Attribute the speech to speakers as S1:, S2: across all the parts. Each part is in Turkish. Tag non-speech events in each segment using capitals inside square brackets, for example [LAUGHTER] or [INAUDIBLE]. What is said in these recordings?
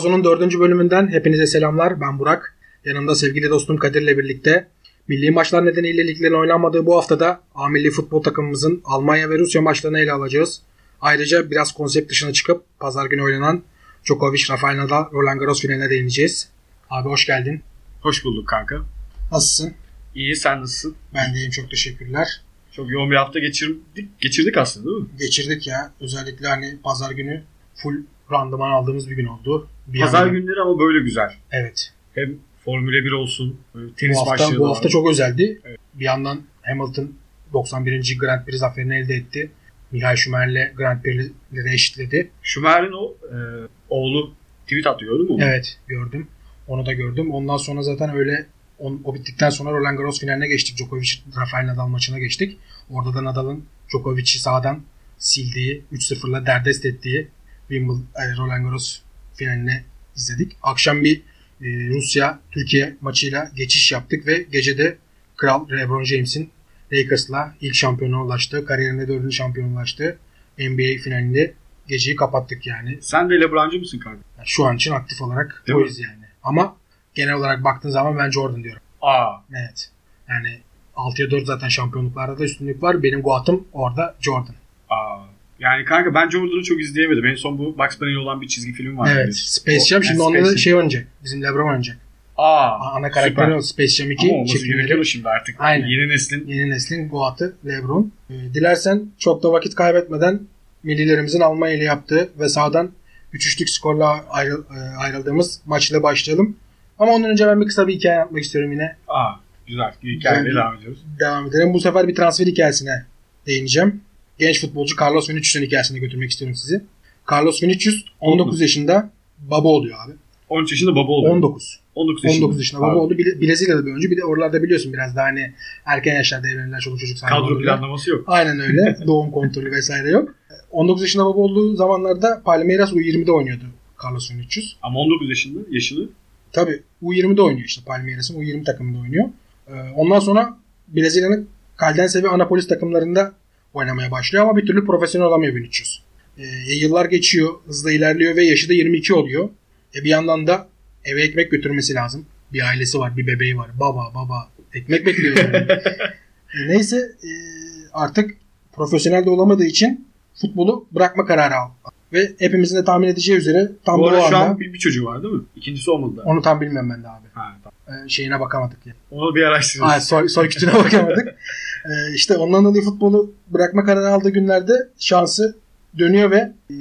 S1: Golazo'nun dördüncü bölümünden hepinize selamlar. Ben Burak. Yanımda sevgili dostum Kadir'le birlikte milli maçlar nedeniyle liglerin oynanmadığı bu haftada A milli futbol takımımızın Almanya ve Rusya maçlarını ele alacağız. Ayrıca biraz konsept dışına çıkıp pazar günü oynanan Djokovic, Rafael Nadal, Roland Garros finaline değineceğiz. Abi hoş geldin.
S2: Hoş bulduk kanka.
S1: Nasılsın?
S2: İyi sen nasılsın?
S1: Ben de iyiyim çok teşekkürler.
S2: Çok yoğun bir hafta geçirdik. Geçirdik aslında değil mi?
S1: Geçirdik ya. Özellikle hani pazar günü full randıman aldığımız bir gün oldu. Bir
S2: Pazar
S1: yandan-
S2: günleri ama böyle güzel.
S1: Evet.
S2: Hem Formula 1 olsun, böyle tenis
S1: bu hafta,
S2: maçları
S1: bu hafta
S2: var.
S1: çok özeldi. Bir yandan Hamilton 91. Grand Prix zaferini elde etti. Michael Schumacher'le Grand Prix'leri eşitledi.
S2: Schumacher'in o e, oğlu tweet atıyor gördün mü?
S1: Evet gördüm. Onu da gördüm. Ondan sonra zaten öyle on- o bittikten sonra Roland Garros finaline geçtik. Djokovic Rafael Nadal maçına geçtik. Orada da Nadal'ın Djokovic'i sağdan sildiği, 3-0'la derdest ettiği Wimbledon e, Roland Garros finalini izledik. Akşam bir e, Rusya Türkiye maçıyla geçiş yaptık ve gecede Kral LeBron James'in Lakers'la ilk şampiyona ulaştı. Kariyerinde dördüncü şampiyona ulaştı. NBA finalinde geceyi kapattık yani.
S2: Sen de LeBron'cu musun kanka?
S1: Yani şu an için aktif olarak
S2: Değil mi?
S1: yani. Ama genel olarak baktığın zaman ben Jordan diyorum.
S2: Aa,
S1: Evet. Yani 6'ya 4 zaten şampiyonluklarda da üstünlük var. Benim Guat'ım orada Jordan.
S2: aa. Yani kanka ben Jordan'ı çok izleyemedim. En son bu Bugs Bunny'li olan bir çizgi film var.
S1: evet. Space Jam.
S2: O-
S1: Şimdi
S2: yani
S1: onda da şey oynayacak. Bizim LeBron oynayacak.
S2: Aa,
S1: Ana karakteri
S2: süper.
S1: Space Jam 2
S2: Ama olması gerekiyor şimdi artık.
S1: Aynen.
S2: Yeni neslin
S1: Yeni neslin Guat'ı LeBron. Ee, dilersen çok da vakit kaybetmeden millilerimizin Almanya ile yaptığı ve sağdan 3-3'lük skorla ayrı- e, ayrıldığımız maçla başlayalım. Ama ondan önce ben bir kısa bir hikaye yapmak istiyorum yine.
S2: Aa, güzel. Hikayeyle
S1: Güzel.
S2: devam ediyoruz.
S1: devam edelim. Bu sefer bir transfer hikayesine değineceğim. Genç futbolcu Carlos Vinicius'un hikayesine götürmek istiyorum sizi. Carlos Vinicius 19 yaşında baba oluyor abi.
S2: 13 yaşında baba oldu.
S1: 19.
S2: 19 yaşında.
S1: 19 yaşında baba oldu. Bile- Brezilya'da bir oyuncu. Bir de oralarda biliyorsun biraz daha hani erken yaşlarda evlenilen çoluk çocuk sahibi
S2: Kadro planlaması yok.
S1: Aynen öyle. [LAUGHS] Doğum kontrolü vesaire yok. 19 yaşında baba olduğu zamanlarda Palmeiras U20'de oynuyordu Carlos Vinicius.
S2: Ama 19 yaşında yaşını
S1: Tabii U20'de oynuyor işte Palmeiras'ın U20 takımında oynuyor. Ee, Ondan sonra Brezilya'nın Caldense ve Anapolis takımlarında oynamaya başlıyor ama bir türlü profesyonel olamıyor Vinicius. Ee, yıllar geçiyor, hızla ilerliyor ve yaşı da 22 oluyor. E bir yandan da eve ekmek götürmesi lazım. Bir ailesi var, bir bebeği var. Baba, baba. Ekmek bekliyor yani. [LAUGHS] E, neyse e, artık profesyonel de olamadığı için futbolu bırakma kararı aldı. Ve hepimizin de tahmin edeceği üzere tam
S2: Bu
S1: o
S2: arada şu an bir, bir çocuğu var değil mi? İkincisi olmadı da.
S1: onu tam bilmem ben de abi.
S2: Ha, tamam.
S1: E, şeyine bakamadık yani.
S2: Onu bir araştırırız.
S1: Ay, soy, soy kütüğüne [LAUGHS] bakamadık. Ee, işte ondan dolayı futbolu bırakma kararı aldığı günlerde şansı dönüyor ve e,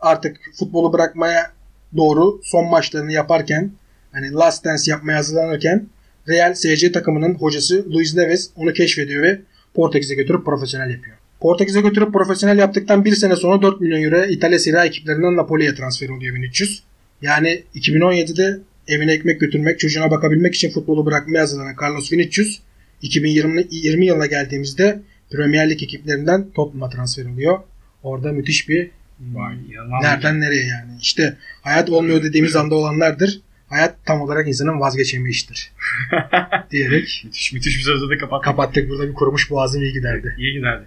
S1: artık futbolu bırakmaya doğru son maçlarını yaparken hani last dance yapmaya hazırlanırken Real SC takımının hocası Luis Neves onu keşfediyor ve Portekiz'e götürüp profesyonel yapıyor. Portekiz'e götürüp profesyonel yaptıktan bir sene sonra 4 milyon euro İtalya Serie ekiplerinden Napoli'ye transfer oluyor Vinicius. Yani 2017'de evine ekmek götürmek, çocuğuna bakabilmek için futbolu bırakmaya hazırlanan Carlos Vinicius 2020 20 yılına geldiğimizde Premier Lig ekiplerinden Tottenham'a transfer oluyor. Orada müthiş bir
S2: Vay inanılmaz.
S1: nereden nereye yani. İşte hayat olmuyor dediğimiz anda olanlardır. Hayat tam olarak insanın vazgeçemi iştir. [LAUGHS] diyerek
S2: Müthiş, müthiş bir sözle de kapattık.
S1: kapattık. Burada bir kurumuş boğazım iyi giderdi.
S2: İyi giderdi.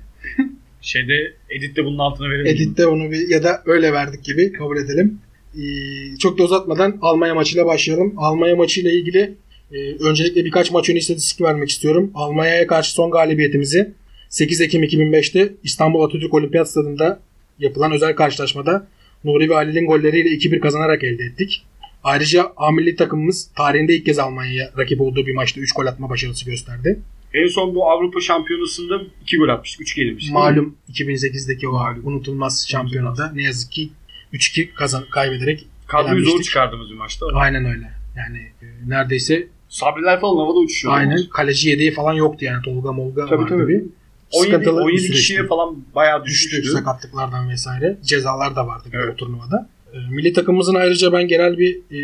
S2: Şeyde editte bunun altına verelim.
S1: Editte onu bir ya da öyle verdik gibi kabul edelim. Ee, çok da uzatmadan Almanya maçıyla başlayalım. Almanya maçıyla ilgili e, öncelikle birkaç maç önü istatistik vermek istiyorum. Almanya'ya karşı son galibiyetimizi 8 Ekim 2005'te İstanbul Atatürk Olimpiyat Stadı'nda yapılan özel karşılaşmada Nuri ve Halil'in golleriyle 2-1 kazanarak elde ettik. Ayrıca A milli takımımız tarihinde ilk kez Almanya'ya rakip olduğu bir maçta 3 gol atma başarısı gösterdi.
S2: En son bu Avrupa Şampiyonası'nda 2 gol atmıştık. 3 yenilmiştik.
S1: Malum 2008'deki o
S2: Malum.
S1: unutulmaz şampiyonada ne yazık ki 3-2 kazan kaybederek
S2: Kadroyu zor çıkardığımız bir maçta.
S1: Aynen öyle. Yani e, neredeyse
S2: Sabriler falan havada uçuşuyor.
S1: aynen kaleci yedeği falan yoktu yani Tolga Molga
S2: Tabii,
S1: vardı
S2: tabii.
S1: bir.
S2: 17,
S1: Sıkıntılı bir
S2: 17
S1: süreçti.
S2: kişiye falan bayağı
S1: düştü sakatlıklardan vesaire. Cezalar da vardı
S2: Evet.
S1: o turnuvada. E, Milli takımımızın ayrıca ben genel bir e,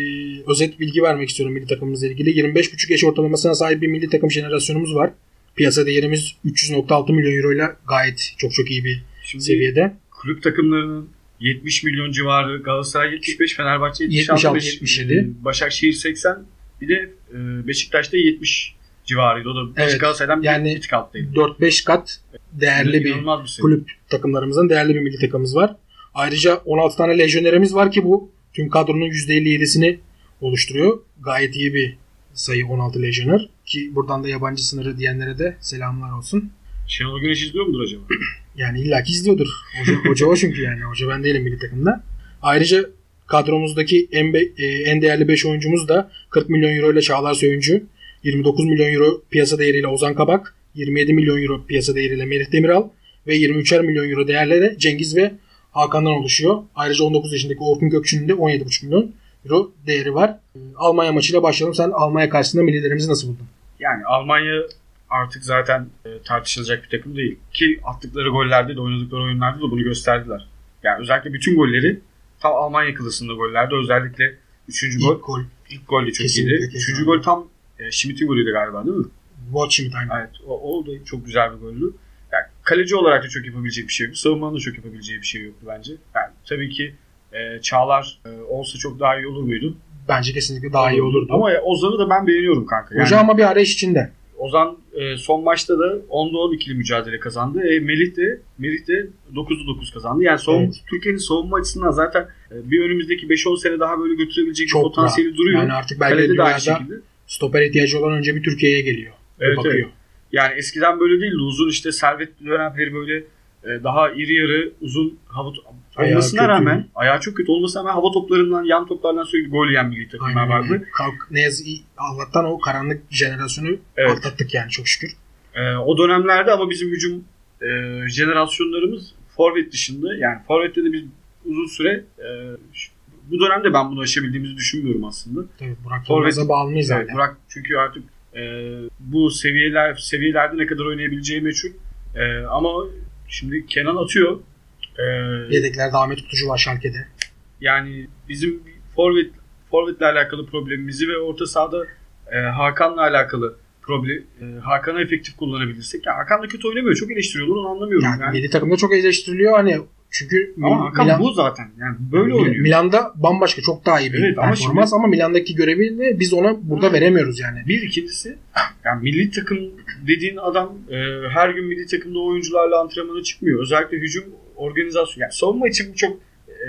S1: özet bilgi vermek istiyorum milli takımımızla ilgili. 25,5 yaş ortalamasına sahip bir milli takım jenerasyonumuz var. Piyasa değerimiz 300.6 milyon euro ile gayet çok çok iyi bir
S2: Şimdi
S1: seviyede.
S2: kulüp takımlarının 70 milyon civarı, Galatasaray 75, Fenerbahçe 76,
S1: 76,
S2: beş-
S1: 77.
S2: e, Başakşehir 80, bir de e, Beşiktaş'ta 70 civarıydı. O da
S1: Evet.
S2: Galatasaray'dan
S1: Yani-
S2: bir, bir tık alttaydı.
S1: 4-5 kat değerli bir
S2: İnanılmaz bir şey.
S1: kulüp takımlarımızın değerli bir milli takımımız var. Ayrıca 16 tane lejyonerimiz var ki bu tüm kadronun %57'sini oluşturuyor. Gayet iyi bir sayı 16 lejyoner. Ki buradan da yabancı sınırı diyenlere de selamlar olsun.
S2: Şenol Güneş izliyor mudur acaba?
S1: Yani illaki izliyordur. Hoca, hoca o çünkü yani. Hoca ben değilim milli takımda. Ayrıca kadromuzdaki en, be- e, en değerli 5 oyuncumuz da 40 milyon euro ile Çağlar Söyüncü, 29 milyon euro piyasa değeriyle Ozan Kabak, 27 milyon euro piyasa değeriyle Merih Demiral ve 23'er milyon euro değerle de Cengiz ve Hakan'dan oluşuyor. Ayrıca 19 yaşındaki Orkun Gökçü'nün de 17,5 milyon euro değeri var. E, Almanya maçıyla başlayalım. Sen Almanya karşısında millilerimizi nasıl buldun?
S2: Yani Almanya artık zaten e, tartışılacak bir takım değil. Ki attıkları gollerde de oynadıkları oyunlarda da bunu gösterdiler. Yani özellikle bütün golleri tam Almanya kılıçında gollerdi. Özellikle 3. gol.
S1: İlk gol.
S2: ilk gol de çok
S1: Kesinlikle,
S2: iyiydi.
S1: kesinlikle.
S2: 3. gol tam e, Schmidt'in golüydü galiba değil mi?
S1: Watch aynen.
S2: Evet. O, o da çok güzel bir goldü. Yani kaleci olarak da çok yapabilecek bir şey yoktu. Savunmanın da çok yapabileceği bir şey yoktu bence. Yani tabii ki e, Çağlar e, olsa çok daha iyi olur muydu?
S1: Bence kesinlikle daha iyi olurdu.
S2: Ama Ozan'ı da ben beğeniyorum kanka. Yani,
S1: Hoca ama bir arayış içinde.
S2: Ozan e, son maçta da 10'da 12'li mücadele kazandı. E, Melih de Melih de 9'da 9 kazandı. Yani savun,
S1: Evet.
S2: Türkiye'nin savunma açısından zaten e, bir önümüzdeki 5-10 sene daha böyle götürebilecek bir
S1: Çok
S2: potansiyeli duruyor.
S1: Yani artık belki de
S2: Kalede de aynı şekilde.
S1: stoper ihtiyacı olan önce bir Türkiye'ye geliyor.
S2: Evet,
S1: bakıyor.
S2: evet. Yani eskiden böyle değildi. Uzun işte servet dönemleri böyle e, daha iri yarı uzun
S1: Ayağı
S2: olmasına
S1: kötü.
S2: rağmen ayağı çok kötü olmasına rağmen hava toplarından yan toplardan sürekli gol yiyen milli takımlar vardı.
S1: Kalk, ne yazık Allah'tan o karanlık jenerasyonu
S2: Evet.
S1: atlattık yani çok şükür.
S2: E, o dönemlerde ama bizim hücum e, jenerasyonlarımız forvet dışında yani forvette de biz uzun süre e, bu dönemde ben bunu aşabildiğimizi düşünmüyorum aslında.
S1: Tabii Burak Yılmaz'a bağımlıyız
S2: Evet,
S1: hala.
S2: Burak çünkü artık e, bu seviyeler seviyelerde ne kadar oynayabileceği meçhul. E, ama şimdi Kenan atıyor. E,
S1: Yedeklerde Ahmet Kutucu var Şalke'de.
S2: yani bizim forvet forvetle alakalı problemimizi ve orta sahada e, Hakan'la alakalı problem e, Hakan'ı efektif kullanabilirsek. Ya Hakan da kötü oynamıyor. Çok eleştiriyorlar onu anlamıyorum.
S1: Yani,
S2: Yani,
S1: milli takımda çok eleştiriliyor hani çünkü
S2: ama
S1: Mil-
S2: Hakan
S1: Milan,
S2: bu zaten. Yani böyle
S1: Mil-
S2: oynuyor.
S1: Milan'da bambaşka çok daha iyi bir
S2: Evet, ama
S1: performans ama, Milan'daki görevini biz ona burada
S2: Hı.
S1: veremiyoruz yani.
S2: Bir ikincisi yani milli takım dediğin adam e, her gün milli takımda oyuncularla antrenmana çıkmıyor. Özellikle hücum organizasyon. Yani savunma için bu çok e,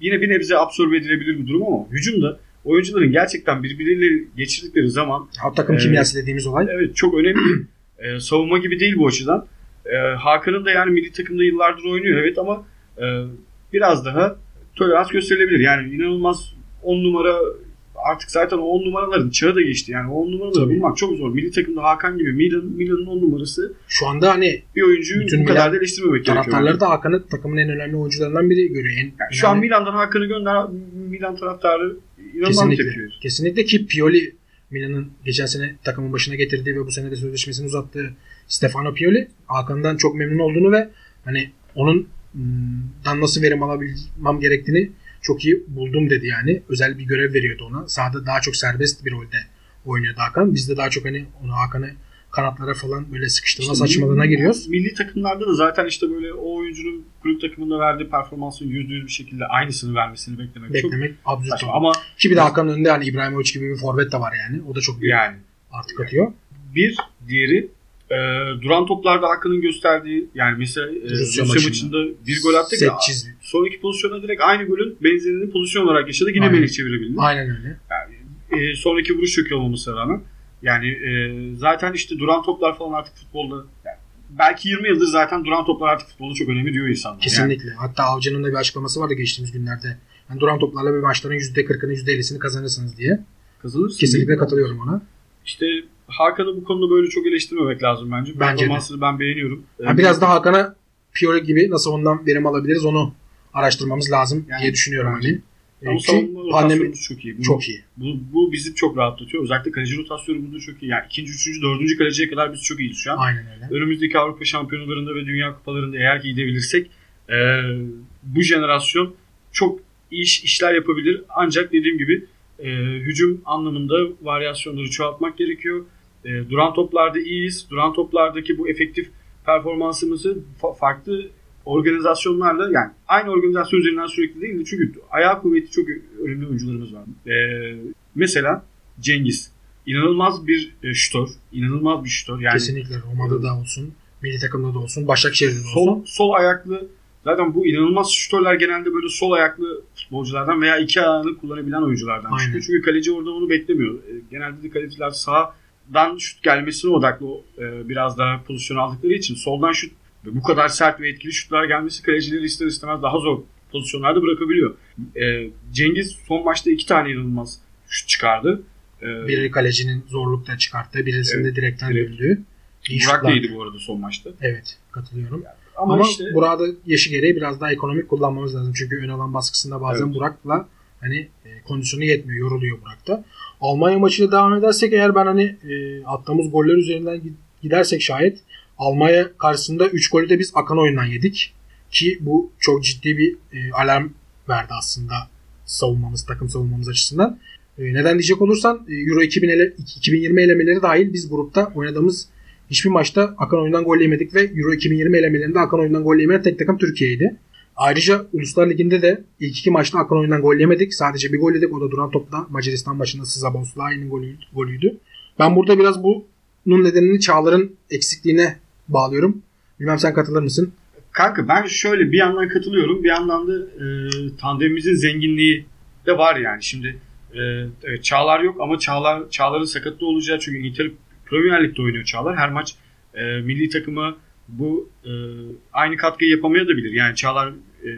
S2: yine bir nebze absorbe edilebilir bir durum ama hücumda oyuncuların gerçekten birbirleriyle geçirdikleri zaman
S1: Ha, takım
S2: Evet.
S1: kimyası dediğimiz olay.
S2: evet çok önemli. [CLEARS THROAT] E, savunma gibi değil bu açıdan. E, Hakan'ın da yani milli takımda yıllardır oynuyor evet ama e, biraz daha tolerans gösterilebilir. Yani inanılmaz 10 numara artık zaten o 10 numaraların çağı da geçti. Yani o 10 numaraları
S1: Tabii.
S2: bulmak çok zor. Milli takımda Hakan gibi Milan, Milan'ın 10 numarası
S1: Şu anda hani
S2: bir oyuncuyu
S1: Bütün
S2: bu kadar
S1: Milan
S2: da eleştirmemek gerekiyor.
S1: taraftarları da Hakan'ı takımın en önemli oyuncularından biri görüyor. En,
S2: Yani şu an Milan'dan Hakan'ı gönder Milan taraftarı inanılmaz tepki.
S1: Kesinlikle ki Pioli Milan'ın geçen sene takımın başına getirdiği ve bu sene de sözleşmesini uzattığı Stefano Pioli Hakan'dan çok memnun olduğunu ve hani onun ım, dan nasıl verim alabilmem gerektiğini çok iyi buldum dedi yani. Özel bir görev veriyordu ona. Sahada daha çok serbest bir rolde oynuyordu Hakan. Biz de daha çok hani onu Hakan'ı kanatlara falan böyle sıkıştırma
S2: İşte
S1: saçmalığına
S2: milli-
S1: giriyoruz.
S2: Milli takımlarda da zaten işte böyle o oyuncunun kulüp takımında verdiği performansın yüzde yüz bir şekilde aynısını vermesini beklemek, çok
S1: Beklemek absürt.
S2: saçma.
S1: oldu.
S2: Ama
S1: Ki bir de Hakan'ın önünde hani İbrahimovic gibi bir forvet de var yani. O da çok büyük
S2: yani
S1: artık atıyor.
S2: bir diğeri e, duran toplarda Hakan'ın gösterdiği yani mesela e,
S1: Rusya
S2: Rusya,
S1: maçında.
S2: bir gol attık ya sonraki pozisyona direkt aynı golün benzerini pozisyon olarak yaşadı. Yine
S1: Aynen.
S2: Melih çevirebildi.
S1: Aynen öyle.
S2: E, sonraki vuruş çok iyi olmamasına rağmen. Yani e, zaten işte duran toplar falan artık futbolda yani belki 20 yıldır zaten duran toplar artık futbolda çok önemli diyor insanlar. Yani
S1: Kesinlikle. Hatta Avcı'nın da bir açıklaması vardı geçtiğimiz günlerde. Yani duran toplarla bir maçların %40'ını %50'sini kazanırsınız diye.
S2: kazanırsın.
S1: Kesinlikle katılıyorum ona.
S2: İşte Hakan'ı bu konuda böyle çok eleştirmemek lazım bence.
S1: Bence.
S2: Performansını ben beğeniyorum.
S1: Ha, biraz da Hakan'a Pioli gibi nasıl ondan verim alabiliriz onu araştırmamız lazım
S2: Yani,
S1: diye düşünüyorum
S2: bence.
S1: hani.
S2: Ama
S1: Ki
S2: savunma
S1: pandemi
S2: rotasyonumuz çok iyi. Bu,
S1: çok iyi.
S2: Bu, bu bizi çok rahatlatıyor. Özellikle kaleci rotasyonu burada çok iyi. Yani ikinci, üçüncü, dördüncü kaleciye kadar biz çok iyiyiz şu an.
S1: Aynen öyle.
S2: Önümüzdeki Avrupa şampiyonalarında ve Dünya kupalarında eğer ki gidebilirsek e, bu jenerasyon çok iş, işler yapabilir. Ancak dediğim gibi e, hücum anlamında varyasyonları çoğaltmak gerekiyor. E, duran toplarda iyiyiz. Duran toplardaki bu efektif performansımızı fa- farklı organizasyonlarla yani aynı organizasyon üzerinden sürekli değil de çünkü ayağı kuvveti çok önemli oyuncularımız var. E, mesela Cengiz inanılmaz bir e, şutör. inanılmaz bir şutör. Yani
S1: Kesinlikle Roma'da da olsun, milli takımda da olsun, Başakşehir'de de olsun.
S2: sol sol ayaklı Zaten bu inanılmaz şutörler genelde böyle sol ayaklı futbolculardan veya iki ayağını kullanabilen oyunculardan
S1: Aynen.
S2: çıkıyor. Çünkü kaleci orada onu beklemiyor. E, Genelde de kaleciler sağdan şut gelmesine odaklı e, biraz daha pozisyon aldıkları için soldan şut bu kadar sert ve etkili şutlar gelmesi kalecileri ister istemez daha zor pozisyonlarda bırakabiliyor. E, Cengiz son maçta iki tane inanılmaz şut çıkardı. E,
S1: Biri kalecinin zorlukta çıkarttığı, birisinin de direkten
S2: direkt.
S1: döndüğü.
S2: Burak neydi bu arada son maçta?
S1: Evet katılıyorum.
S2: Ama,
S1: Ama,
S2: işte
S1: burada yaşı gereği biraz daha ekonomik kullanmamız lazım. Çünkü ön alan baskısında bazen
S2: Evet.
S1: Burak'la hani e, kondisyonu yetmiyor, yoruluyor Burak'ta. Almanya maçıyla devam edersek eğer ben hani e, attığımız goller üzerinden gi- gidersek şayet Almanya karşısında 3 golü de biz akan oyundan yedik. Ki bu çok ciddi bir e, alarm verdi aslında savunmamız, takım savunmamız açısından. E, neden diyecek olursan e, Euro 2000 ele, 2020 elemeleri dahil biz grupta oynadığımız hiçbir maçta akan oyundan gol yemedik ve Euro 2020 elemelerinde akan oyundan gol yemeyen tek takım Türkiye'ydi. Ayrıca Uluslar Ligi'nde de ilk iki maçta akan oyundan gol yemedik. Sadece bir gol yedik. O da duran topta Macaristan maçında Szaboszlai'nin golüydü, golüydü. Ben burada biraz bunun nedenini Çağlar'ın eksikliğine bağlıyorum. Bilmem sen katılır mısın?
S2: Kanka ben şöyle bir yandan katılıyorum. Bir yandan da e, tandemimizin zenginliği de var yani. Şimdi e, evet, Çağlar yok ama Çağlar Çağlar'ın sakatlığı olacağı çünkü İngiltere Premier Lig'de oynuyor Çağlar. Her maç e, milli takıma bu e, aynı katkıyı yapamayabilir. Yani Çağlar e,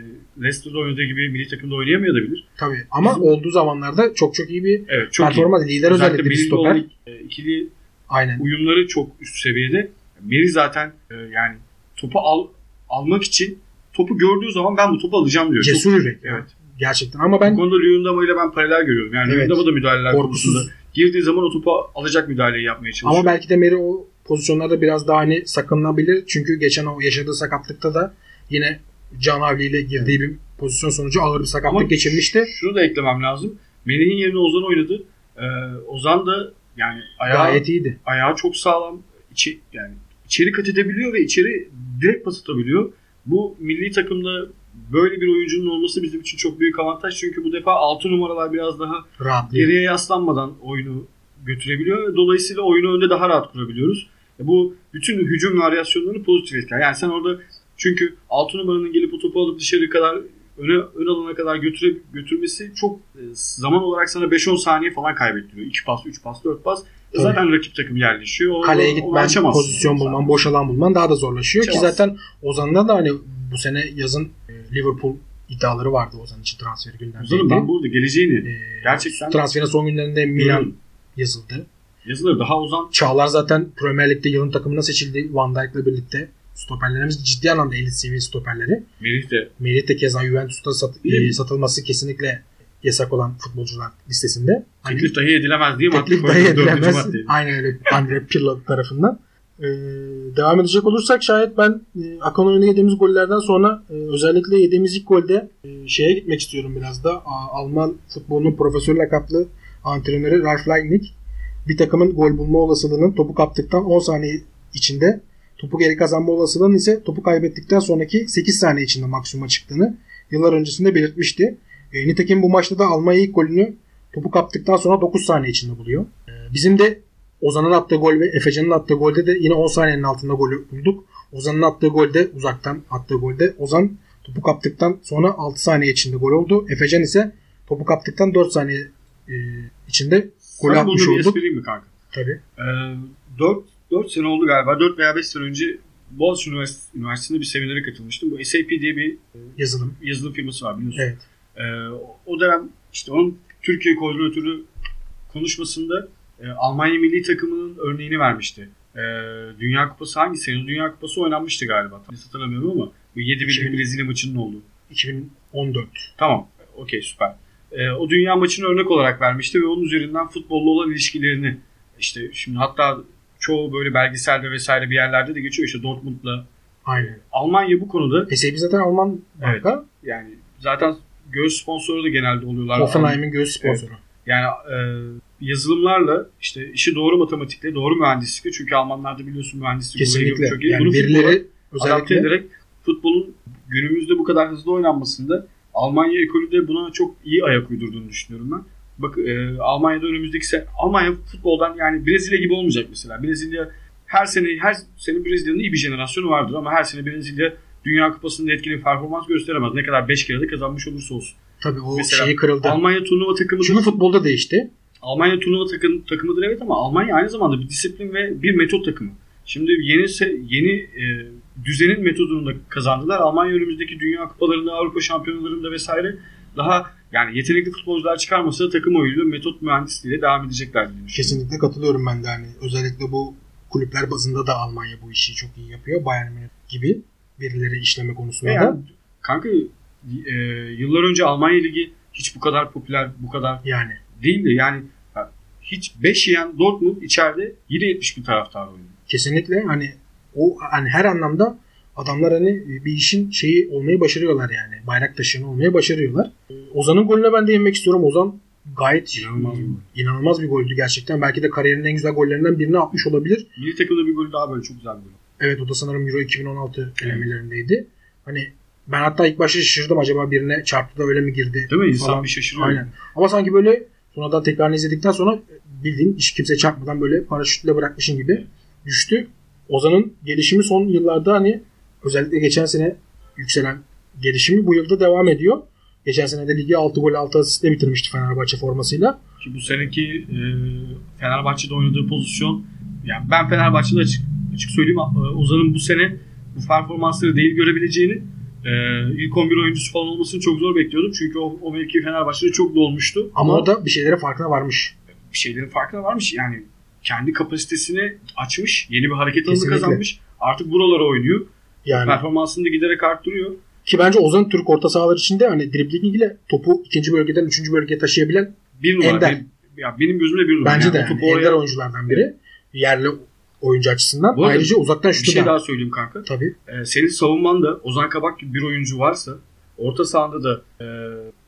S2: Leicester'da oynadığı gibi milli takımda oynayamayabilir.
S1: Tabii. Ama
S2: Bizim-
S1: olduğu zamanlarda çok çok iyi bir
S2: Evet çok iyi.
S1: performans. Lider
S2: Özellikle
S1: bir stoper.
S2: olan e, ikili
S1: Aynen.
S2: uyumları çok üst seviyede. Meri zaten e, yani topu al, almak için topu gördüğü zaman ben bu topu alacağım diyor. Çok-
S1: Cesur yürek.
S2: Evet.
S1: Gerçekten. Ama
S2: Bu
S1: ben
S2: konuda Luyendama ile ben paralel görüyorum. Yani
S1: Evet.
S2: Luyendama da müdahaleler
S1: Korkusuz.
S2: konusunda girdiği zaman o topu alacak müdahaleyi yapmaya çalışıyor.
S1: ama belki de Meri o pozisyonlarda biraz daha hani sakınılabilir. Çünkü geçen o yaşadığı sakatlıkta da yine Can Avli ile girdiği bir pozisyon sonucu ağır bir sakatlık
S2: Ama
S1: geçirmişti.
S2: Şunu da eklemem lazım. Melih'in yerine Ozan oynadı. Ee, Ozan da yani ayağı,
S1: Gayet iyiydi.
S2: ayağı çok sağlam. İçi, yani içeri kat edebiliyor ve içeri direkt pas atabiliyor. Bu milli takımda böyle bir oyuncunun olması bizim için çok büyük avantaj. Çünkü bu defa 6 numaralar biraz daha
S1: Rahatlıyor.
S2: geriye yaslanmadan oyunu götürebiliyor. Dolayısıyla oyunu önde daha rahat kurabiliyoruz. E Bu bütün hücum varyasyonlarını pozitif etkiler. Yani sen orada çünkü 6 numaranın gelip o topu alıp dışarı kadar öne ön alana kadar götüre, götürmesi çok e, zaman olarak sana 5-10 saniye falan kaybettiriyor. 2 pas, 3 pas, 4 pas. E
S1: Tabii.
S2: Zaten rakip takım yerleşiyor. O-
S1: Kaleye gitmen, pozisyon bulman, boş alan bulman daha da zorlaşıyor. Ki
S2: Açamazsın.
S1: zaten Ozan'da da hani bu sene yazın e, Liverpool iddiaları vardı Ozan için transferi
S2: Ozan'ın
S1: gündemdeydi.
S2: ben burada geleceğini
S1: E,
S2: gerçekten
S1: transferin son günlerinde Milan
S2: görüyorum.
S1: yazıldı.
S2: yazılır. Daha Ozan
S1: Çağlar zaten Premier Lig'de yılın takımına seçildi Van Dijk'la birlikte. Stoperlerimiz ciddi anlamda elit seviye stoperleri.
S2: Melih de
S1: Melih de keza Juventus'ta sat- e, satılması kesinlikle yasak olan futbolcular listesinde. Hani
S2: teklif dahi edilemez diye madde
S1: teklif dahi edilemez.
S2: maddeyi.
S1: Aynen öyle. Andre Pirlo tarafından. Ee, devam edecek olursak şayet ben e, Akan oyuna yediğimiz gollerden sonra e, özellikle yediğimiz ilk golde e, şeye gitmek istiyorum biraz da. A- Alman futbolunun profesör lakaplı antrenörü Ralf Rangnick bir takımın gol bulma olasılığının topu kaptıktan 10 saniye içinde topu geri kazanma olasılığının ise topu kaybettikten sonraki 8 saniye içinde maksimuma çıktığını yıllar öncesinde belirtmişti. E, nitekim bu maçta da Almanya ilk golünü topu kaptıktan sonra 9 saniye içinde buluyor. E, bizim de Ozan'ın attığı gol ve Efecan'ın attığı golde de yine 10 saniyenin altında golü bulduk. Ozan'ın attığı golde uzaktan attığı golde Ozan topu kaptıktan sonra 6 saniye içinde gol oldu. Efecan ise topu kaptıktan 4 saniye e, içinde gol
S2: Sana
S1: atmış
S2: bunu bir
S1: olduk.
S2: espriyim mi kanka?
S1: Tabii.
S2: Ee, 4, 4 sene oldu galiba. 4 veya 5 sene önce Boğaziçi Üniversitesi, Üniversitesi'nde bir seminere katılmıştım. Bu SAP diye bir
S1: Yazılım.
S2: yazılım firması var biliyorsun.
S1: Evet.
S2: Ee, o dönem işte onun Türkiye koordinatörü konuşmasında e, Almanya milli takımının örneğini vermişti. Ee, Dünya Kupası hangi sene? Dünya Kupası oynanmıştı galiba. Tam hatırlamıyorum ama bu 7 bir
S1: Şimdi-
S2: Brezilya maçının olduğu.
S1: 2014.
S2: Tamam. Okey süper. Ee, o dünya maçını örnek olarak vermişti ve onun üzerinden futbolla olan ilişkilerini işte şimdi hatta çoğu böyle belgeselde vesaire bir yerlerde de geçiyor işte Dortmund'la
S1: Aynen.
S2: Almanya bu konuda
S1: SAP zaten Alman
S2: Evet.
S1: marka.
S2: yani zaten göğüs sponsoru da genelde oluyorlar.
S1: Hoffenheim'in göğüs sponsoru.
S2: Yani e, yazılımlarla işte işi doğru matematikle, doğru mühendislikle çünkü Almanlarda biliyorsun mühendislik
S1: Kesinlikle.
S2: çok iyi.
S1: Yani
S2: Bunu
S1: birileri
S2: futbola adapte
S1: özellikle
S2: ederek futbolun günümüzde bu kadar hızlı oynanmasında Almanya ekolü de buna çok iyi ayak uydurduğunu düşünüyorum ben. Bak e, Almanya'da önümüzdeki sene Almanya futboldan yani Brezilya gibi olmayacak mesela. Brezilya her sene her sene Brezilya'nın iyi bir jenerasyonu vardır ama her sene Brezilya Dünya Kupası'nda etkili performans gösteremez. Ne kadar 5 kere de kazanmış olursa olsun.
S1: Tabii o
S2: Mesela
S1: şeyi kırıldı.
S2: Almanya turnuva takımıdır.
S1: Çünkü futbolda değişti.
S2: Almanya turnuva takım, takımıdır evet ama Almanya aynı zamanda bir disiplin ve bir metot takımı. Şimdi yeni yeni e, düzenin metodunu da kazandılar. Almanya önümüzdeki Dünya Kupalarında, Avrupa Şampiyonalarında vesaire daha yani yetenekli futbolcular çıkarmasa takım oyunu, metot mühendisliğiyle devam edecekler diye.
S1: Kesinlikle katılıyorum ben de hani özellikle bu kulüpler bazında da Almanya bu işi çok iyi yapıyor. Bayern Münih gibi birileri işleme konusunda da.
S2: yani, kanka e, yıllar önce Almanya Ligi hiç bu kadar popüler, bu kadar
S1: Yani
S2: değildi. Yani hiç 5 yiyen Dortmund içeride yine 70 bin taraftar oynuyor.
S1: kesinlikle hani o hani her anlamda adamlar hani bir işin şeyi olmayı başarıyorlar yani. Bayrak taşıyanı olmayı başarıyorlar. Ozan'ın golüne ben de yemek istiyorum. Ozan gayet
S2: İnanılmaz
S1: inanılmaz bir goldü gerçekten. Belki de kariyerinin en güzel gollerinden birini atmış olabilir.
S2: Milli takımda bir gol daha böyle çok güzel bir gol.
S1: Evet o da sanırım Euro 2016 elemelerindeydi. Hani ben hatta ilk başta şaşırdım acaba birine çarptı da öyle mi girdi
S2: Değil mi? İnsan
S1: falan.
S2: bir şaşırıyor.
S1: Aynen. Ama sanki böyle sonradan tekrarını izledikten sonra bildiğin hiç kimse çarpmadan böyle paraşütle bırakmışın gibi düştü. Ozan'ın gelişimi son yıllarda hani özellikle geçen sene yükselen gelişimi bu yılda devam ediyor. Geçen sene de ligi 6 gol 6 asistle bitirmişti Fenerbahçe formasıyla.
S2: Ki bu seneki e, Fenerbahçe'de oynadığı pozisyon yani ben Fenerbahçe'de açık, açık söyleyeyim e, Ozan'ın bu sene bu performansları değil görebileceğini e, ilk 11 oyuncusu falan olmasını çok zor bekliyordum. Çünkü o, o mevki Fenerbahçe'de çok dolmuştu.
S1: Ama o da bir şeylere farkına varmış.
S2: bir şeylerin farkına varmış. Yani kendi kapasitesini açmış. Yeni bir hareket alanı
S1: Kesinlikle.
S2: kazanmış. Artık buralara oynuyor.
S1: Yani
S2: Performansını da giderek arttırıyor.
S1: ki bence Ozan Türk orta sahalar içinde hani dribling ile topu ikinci bölgeden üçüncü bölgeye taşıyabilen
S2: Bir numara.
S1: Ender.
S2: Benim, ya benim gözümde bir numara.
S1: bence
S2: Yani
S1: de yani
S2: oraya-
S1: ender oyunculardan biri. Yerli oyuncu açısından.
S2: Bu
S1: Ayrıca uzaktan
S2: Bir
S1: şutu
S2: şey
S1: da.
S2: daha söyleyeyim kanka.
S1: Tabii.
S2: Ee, senin savunmanda Ozan Kabak gibi bir oyuncu varsa orta sahanda da e,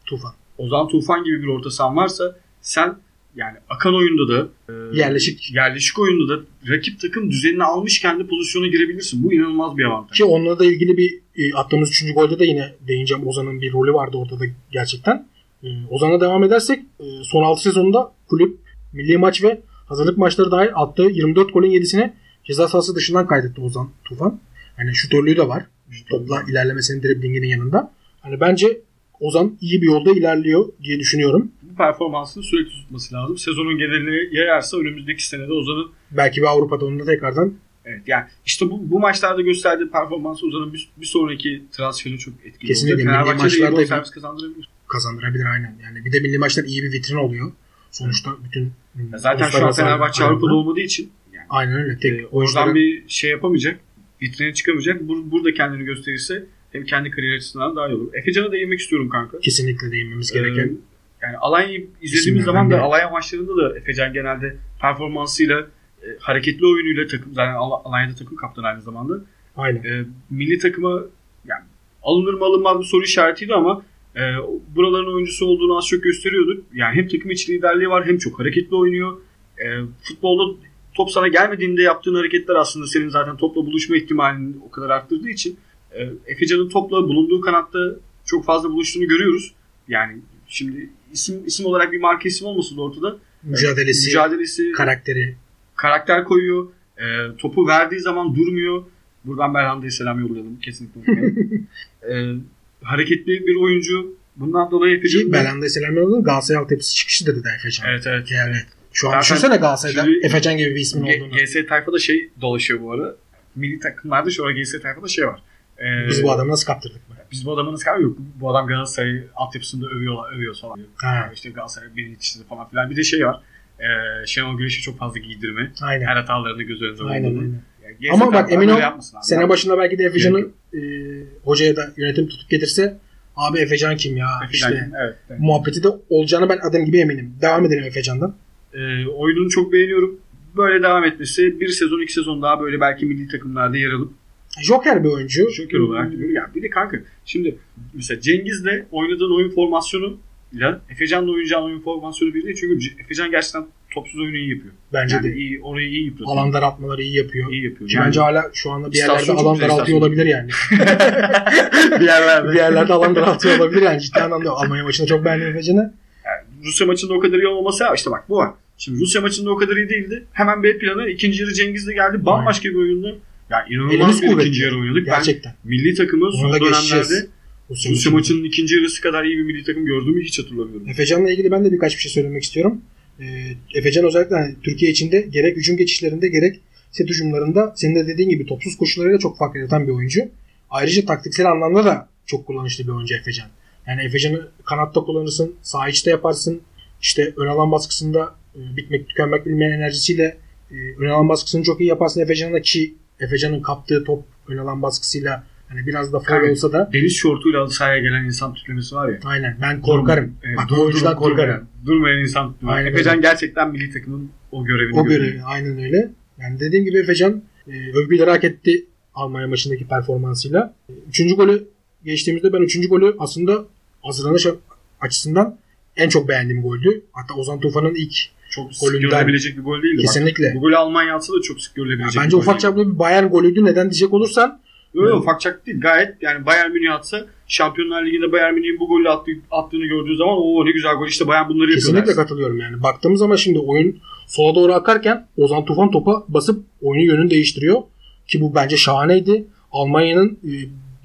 S1: Tufan.
S2: Ozan Tufan gibi bir orta sahan varsa sen yani akan oyunda da e,
S1: Yerleşik.
S2: yerleşik oyunda da rakip takım düzenini almış kendi pozisyona girebilirsin. Bu inanılmaz bir avantaj.
S1: Ki onunla da ilgili bir e, attığımız 3. golde de yine değineceğim. Ozan'ın bir rolü vardı ortada gerçekten. E, Ozan'a devam edersek e, son 6 sezonunda kulüp milli maç ve hazırlık maçları dahil attığı 24 golün 7'sini ceza sahası dışından kaydetti Ozan Tufan. Hani şutörlüğü de var. Topla ilerlemesinin driblinginin yanında. Hani bence Ozan iyi bir yolda ilerliyor diye düşünüyorum.
S2: Bu performansını sürekli tutması lazım. Sezonun geneline yayarsa önümüzdeki senede Ozan'ın
S1: Belki bir Avrupa'da onu da tekrardan
S2: Evet yani işte bu, bu maçlarda gösterdiği performansı Ozan'ın bir, bir sonraki transferi çok etkili
S1: Kesinlikle.
S2: olacak.
S1: Milli
S2: Fenerbahçe'de iyi
S1: maçlarda
S2: kazandırabilir.
S1: kazandırabilir aynen. Yani bir de milli maçlar iyi bir vitrin oluyor. Sonuçta bütün
S2: Ya Zaten şu an Fenerbahçe Avrupa'da olmadığı için yani,
S1: Aynen öyle. Tek
S2: e,
S1: oyuncuların
S2: oradan bir şey yapamayacak. Vitrine çıkamayacak. Bur- burada kendini gösterirse hem kendi kariyer açısından daha iyi olur. Efecan'a değinmek istiyorum kanka.
S1: kesinlikle değinmemiz
S2: Ee,
S1: gereken
S2: yani Alanya'yı izlediğimiz zaman da. Alanya maçlarında da Efecan genelde performansıyla e, hareketli oyunuyla takım zaten Al- Alanya'da takım kaptanı aynı zamanda.
S1: aynen.
S2: E, milli takıma yani alınır mı alınmaz bir soru işaretiydi ama e, buraların oyuncusu olduğunu az çok gösteriyordu. Yani hem takım içi liderliği var hem çok hareketli oynuyor. E, futbolda top sana gelmediğinde yaptığın hareketler aslında senin zaten topla buluşma ihtimalini o kadar arttırdığı için e, Efecan'ın topla bulunduğu kanatta çok fazla buluştuğunu görüyoruz. Yani şimdi isim isim olarak bir marka isim olmasın da ortada.
S1: Mücadelesi,
S2: Mücadelesi,
S1: karakteri.
S2: karakter koyuyor. E, topu verdiği zaman durmuyor. Buradan Berhanda'ya selam yollayalım. Kesinlikle unutmayalım. [LAUGHS] e, hareketli bir oyuncu. Bundan dolayı
S1: Ki
S2: Efecan'ın...
S1: Belanda Selam Yoldaş'ın Galatasaray altyapısı çıkışı dedi de Efecan.
S2: Evet evet.
S1: Yani şu an
S2: Zaten
S1: düşünsene Galatasaray'da Efecan gibi bir ismin
S2: G-
S1: olduğunu.
S2: GS tayfada şey dolaşıyor bu ara. Milli takımlarda şu ara GS tayfada şey var. E,
S1: Biz bu adamı nasıl kaptırdık mı?
S2: Biz bu adamı nasıl kalmıyor? Yok. Bu adam Galatasaray altyapısında övüyorlar, övüyor falan.
S1: Ha.
S2: İşte Galatasaray yetiştirdi falan filan. Bir de şey var. E, Şenol Güneş'i çok fazla giydirme.
S1: Aynen.
S2: Her hatalarını göz önünde
S1: Aynen,
S2: bulundurma.
S1: aynen.
S2: Yani GS
S1: Ama bak emin ol. Sene başında belki de Efecan'ı
S2: Yok.
S1: e, hocaya da yönetim tutup getirse abi Efecan kim ya
S2: Efecan,
S1: işte
S2: evet, evet.
S1: muhabbeti de olacağına ben adım gibi eminim. Devam edelim Efecan'dan.
S2: E, oyununu çok beğeniyorum. Böyle devam etmesi bir sezon iki sezon daha böyle belki milli takımlarda yer alıp
S1: Joker bir oyuncu.
S2: Joker olarak görüyor. Ya bir de kanka şimdi mesela Cengiz'le oynadığın oyun formasyonu ile Efecan'la oynayacağın oyun formasyonu bir değil. Çünkü Efecan gerçekten topsuz oyunu iyi yapıyor.
S1: Bence
S2: yani
S1: de.
S2: iyi, orayı iyi yapıyor.
S1: Alan daraltmaları iyi yapıyor.
S2: iyi yapıyor.
S1: Ki Bence hala şu anda bir yerlerde alan daraltıyor olabilir yani. [LAUGHS]
S2: bir yerlerde.
S1: bir yerlerde alan daraltıyor olabilir yani. Ciddi anlamda Almanya maçında çok beğendim Efecan'ı.
S2: Yani Rusya maçında o kadar iyi olmaması ya işte bak bu var. Şimdi Rusya maçında o kadar iyi değildi. Hemen B planı ikinci yarı Cengiz de geldi. Bambaşka bir oyunda. Ya inanılmaz
S1: Elimiz
S2: bir
S1: kuvvetli.
S2: ikinci yarı oynadık.
S1: Gerçekten.
S2: Ben milli takımı son dönemlerde
S1: geçeceğiz. Rusya,
S2: maçının ikinci yarısı kadar iyi bir milli takım gördüğümü hiç hatırlamıyorum.
S1: Efecan'la ilgili ben de birkaç bir şey söylemek istiyorum. Ee, Efecan özellikle hani Türkiye içinde gerek hücum geçişlerinde gerek set hücumlarında senin de dediğin gibi topsuz koşularıyla çok fark yaratan bir oyuncu. Ayrıca taktiksel anlamda da çok kullanışlı bir oyuncu Efecan. Yani Efecan'ı kanatta kullanırsın, sağ içte yaparsın. İşte ön alan baskısında e, bitmek tükenmek bilmeyen enerjisiyle e, ön alan baskısını çok iyi yaparsın Efecan'la ki Efecan'ın kaptığı top ön alan baskısıyla hani biraz da
S2: Evet.
S1: olsa da
S2: Deniz şortuyla sahaya gelen insan tiplemesi var ya.
S1: aynen ben korkarım.
S2: Evet,
S1: Bak
S2: dur-
S1: bu oyuncudan
S2: dur-
S1: korkarım.
S2: durmayan- Durmayan insan tipleme.
S1: Aynen
S2: Efecan
S1: öyle.
S2: gerçekten milli takımın o görevini
S1: O
S2: görüyor.
S1: görevi aynen öyle. Yani dediğim gibi Efecan e, övgüleri hak etti Almanya maçındaki performansıyla. E, Üçüncü golü geçtiğimizde ben üçüncü golü aslında hazırlanış açısından en çok beğendiğim goldü. Hatta Ozan Tufan'ın ilk
S2: Çok sık
S1: Golünden-
S2: görülebilecek bir gol değildi. Bak,
S1: kesinlikle.
S2: bu golü Almanya atsa da çok sık görülebilecek
S1: Bence
S2: bir
S1: ufak çaplı bir Bayern golüydü. Neden diyecek olursan
S2: Yok yok, ufak çaplı değil. Gayet yani Bayern Münih atsa Şampiyonlar Ligi'nde Bayern Münih'in bu golü attı, attığını gördüğü zaman o ne güzel gol işte Bayern bunları yapıyor.
S1: kesinlikle
S2: dersin.
S1: katılıyorum yani. Baktığımız zaman şimdi oyun sola doğru akarken Ozan Tufan topa basıp oyunun yönünü değiştiriyor. Ki bu bence şahaneydi. Almanya'nın e,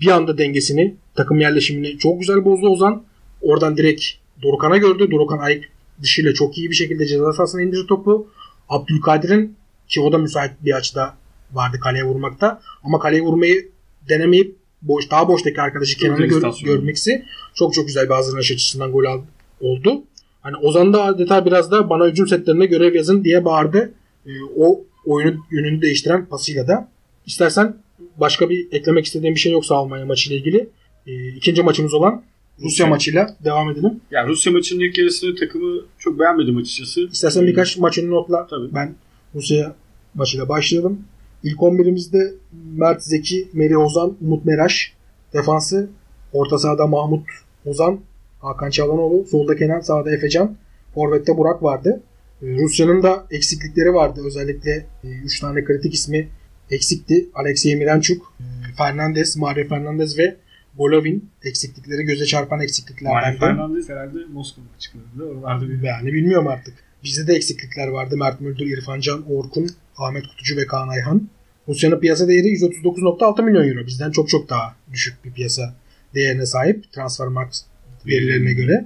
S1: bir anda dengesini, takım yerleşimini çok güzel bozdu Ozan. Oradan direkt Dorukan'a gördü. Dorukan ayak dışıyla çok iyi bir şekilde ceza sahasına indirdi topu. Abdülkadir'in ki o da müsait bir açıda vardı kaleye vurmakta. Ama kaleye vurmayı denemeyip boş daha boştaki arkadaşı Kenan'ı gör, görmeksi çok çok güzel bir hazırlanış açısından gol al- oldu. Hani Ozan da adeta biraz da bana hücum setlerine görev yazın diye bağırdı. Ee, o oyunun yönünü değiştiren pasıyla da. İstersen başka bir eklemek istediğim bir şey yoksa Almanya maçıyla ilgili. Ee, ikinci maçımız olan Rusya maçıyla devam edelim.
S2: Yani Rusya maçının ilk yarısını takımı çok beğenmedim açıkçası.
S1: İstersen birkaç maçını notla.
S2: Tabii.
S1: Ben Rusya maçıyla başlayalım. İlk 11'imizde Mert Zeki, Meri Ozan, Umut Meraş. Defansı orta sahada Mahmut Ozan, Hakan Çalhanoğlu. Solda Kenan, sağda Efecan. Forvet'te Burak vardı. Ee, Rusya'nın da eksiklikleri vardı. Özellikle 3 tane kritik ismi eksikti. Alexey Miranchuk, e, Fernandez, Mario Fernandez ve Golovin eksiklikleri göze çarpan
S2: Mario
S1: eksikliklerden.
S2: Fernandez herhalde Moskova açıklarında. Oralarda bir
S1: Yani bilmiyorum artık. Bizde de eksiklikler vardı. Mert Müldür, İrfan Can, Orkun, Ahmet Kutucu ve Kaan Ayhan. Rusya'nın piyasa değeri 139.6 milyon euro. Bizden çok çok daha düşük bir piyasa değerine sahip. Transfermarkt verilerine göre.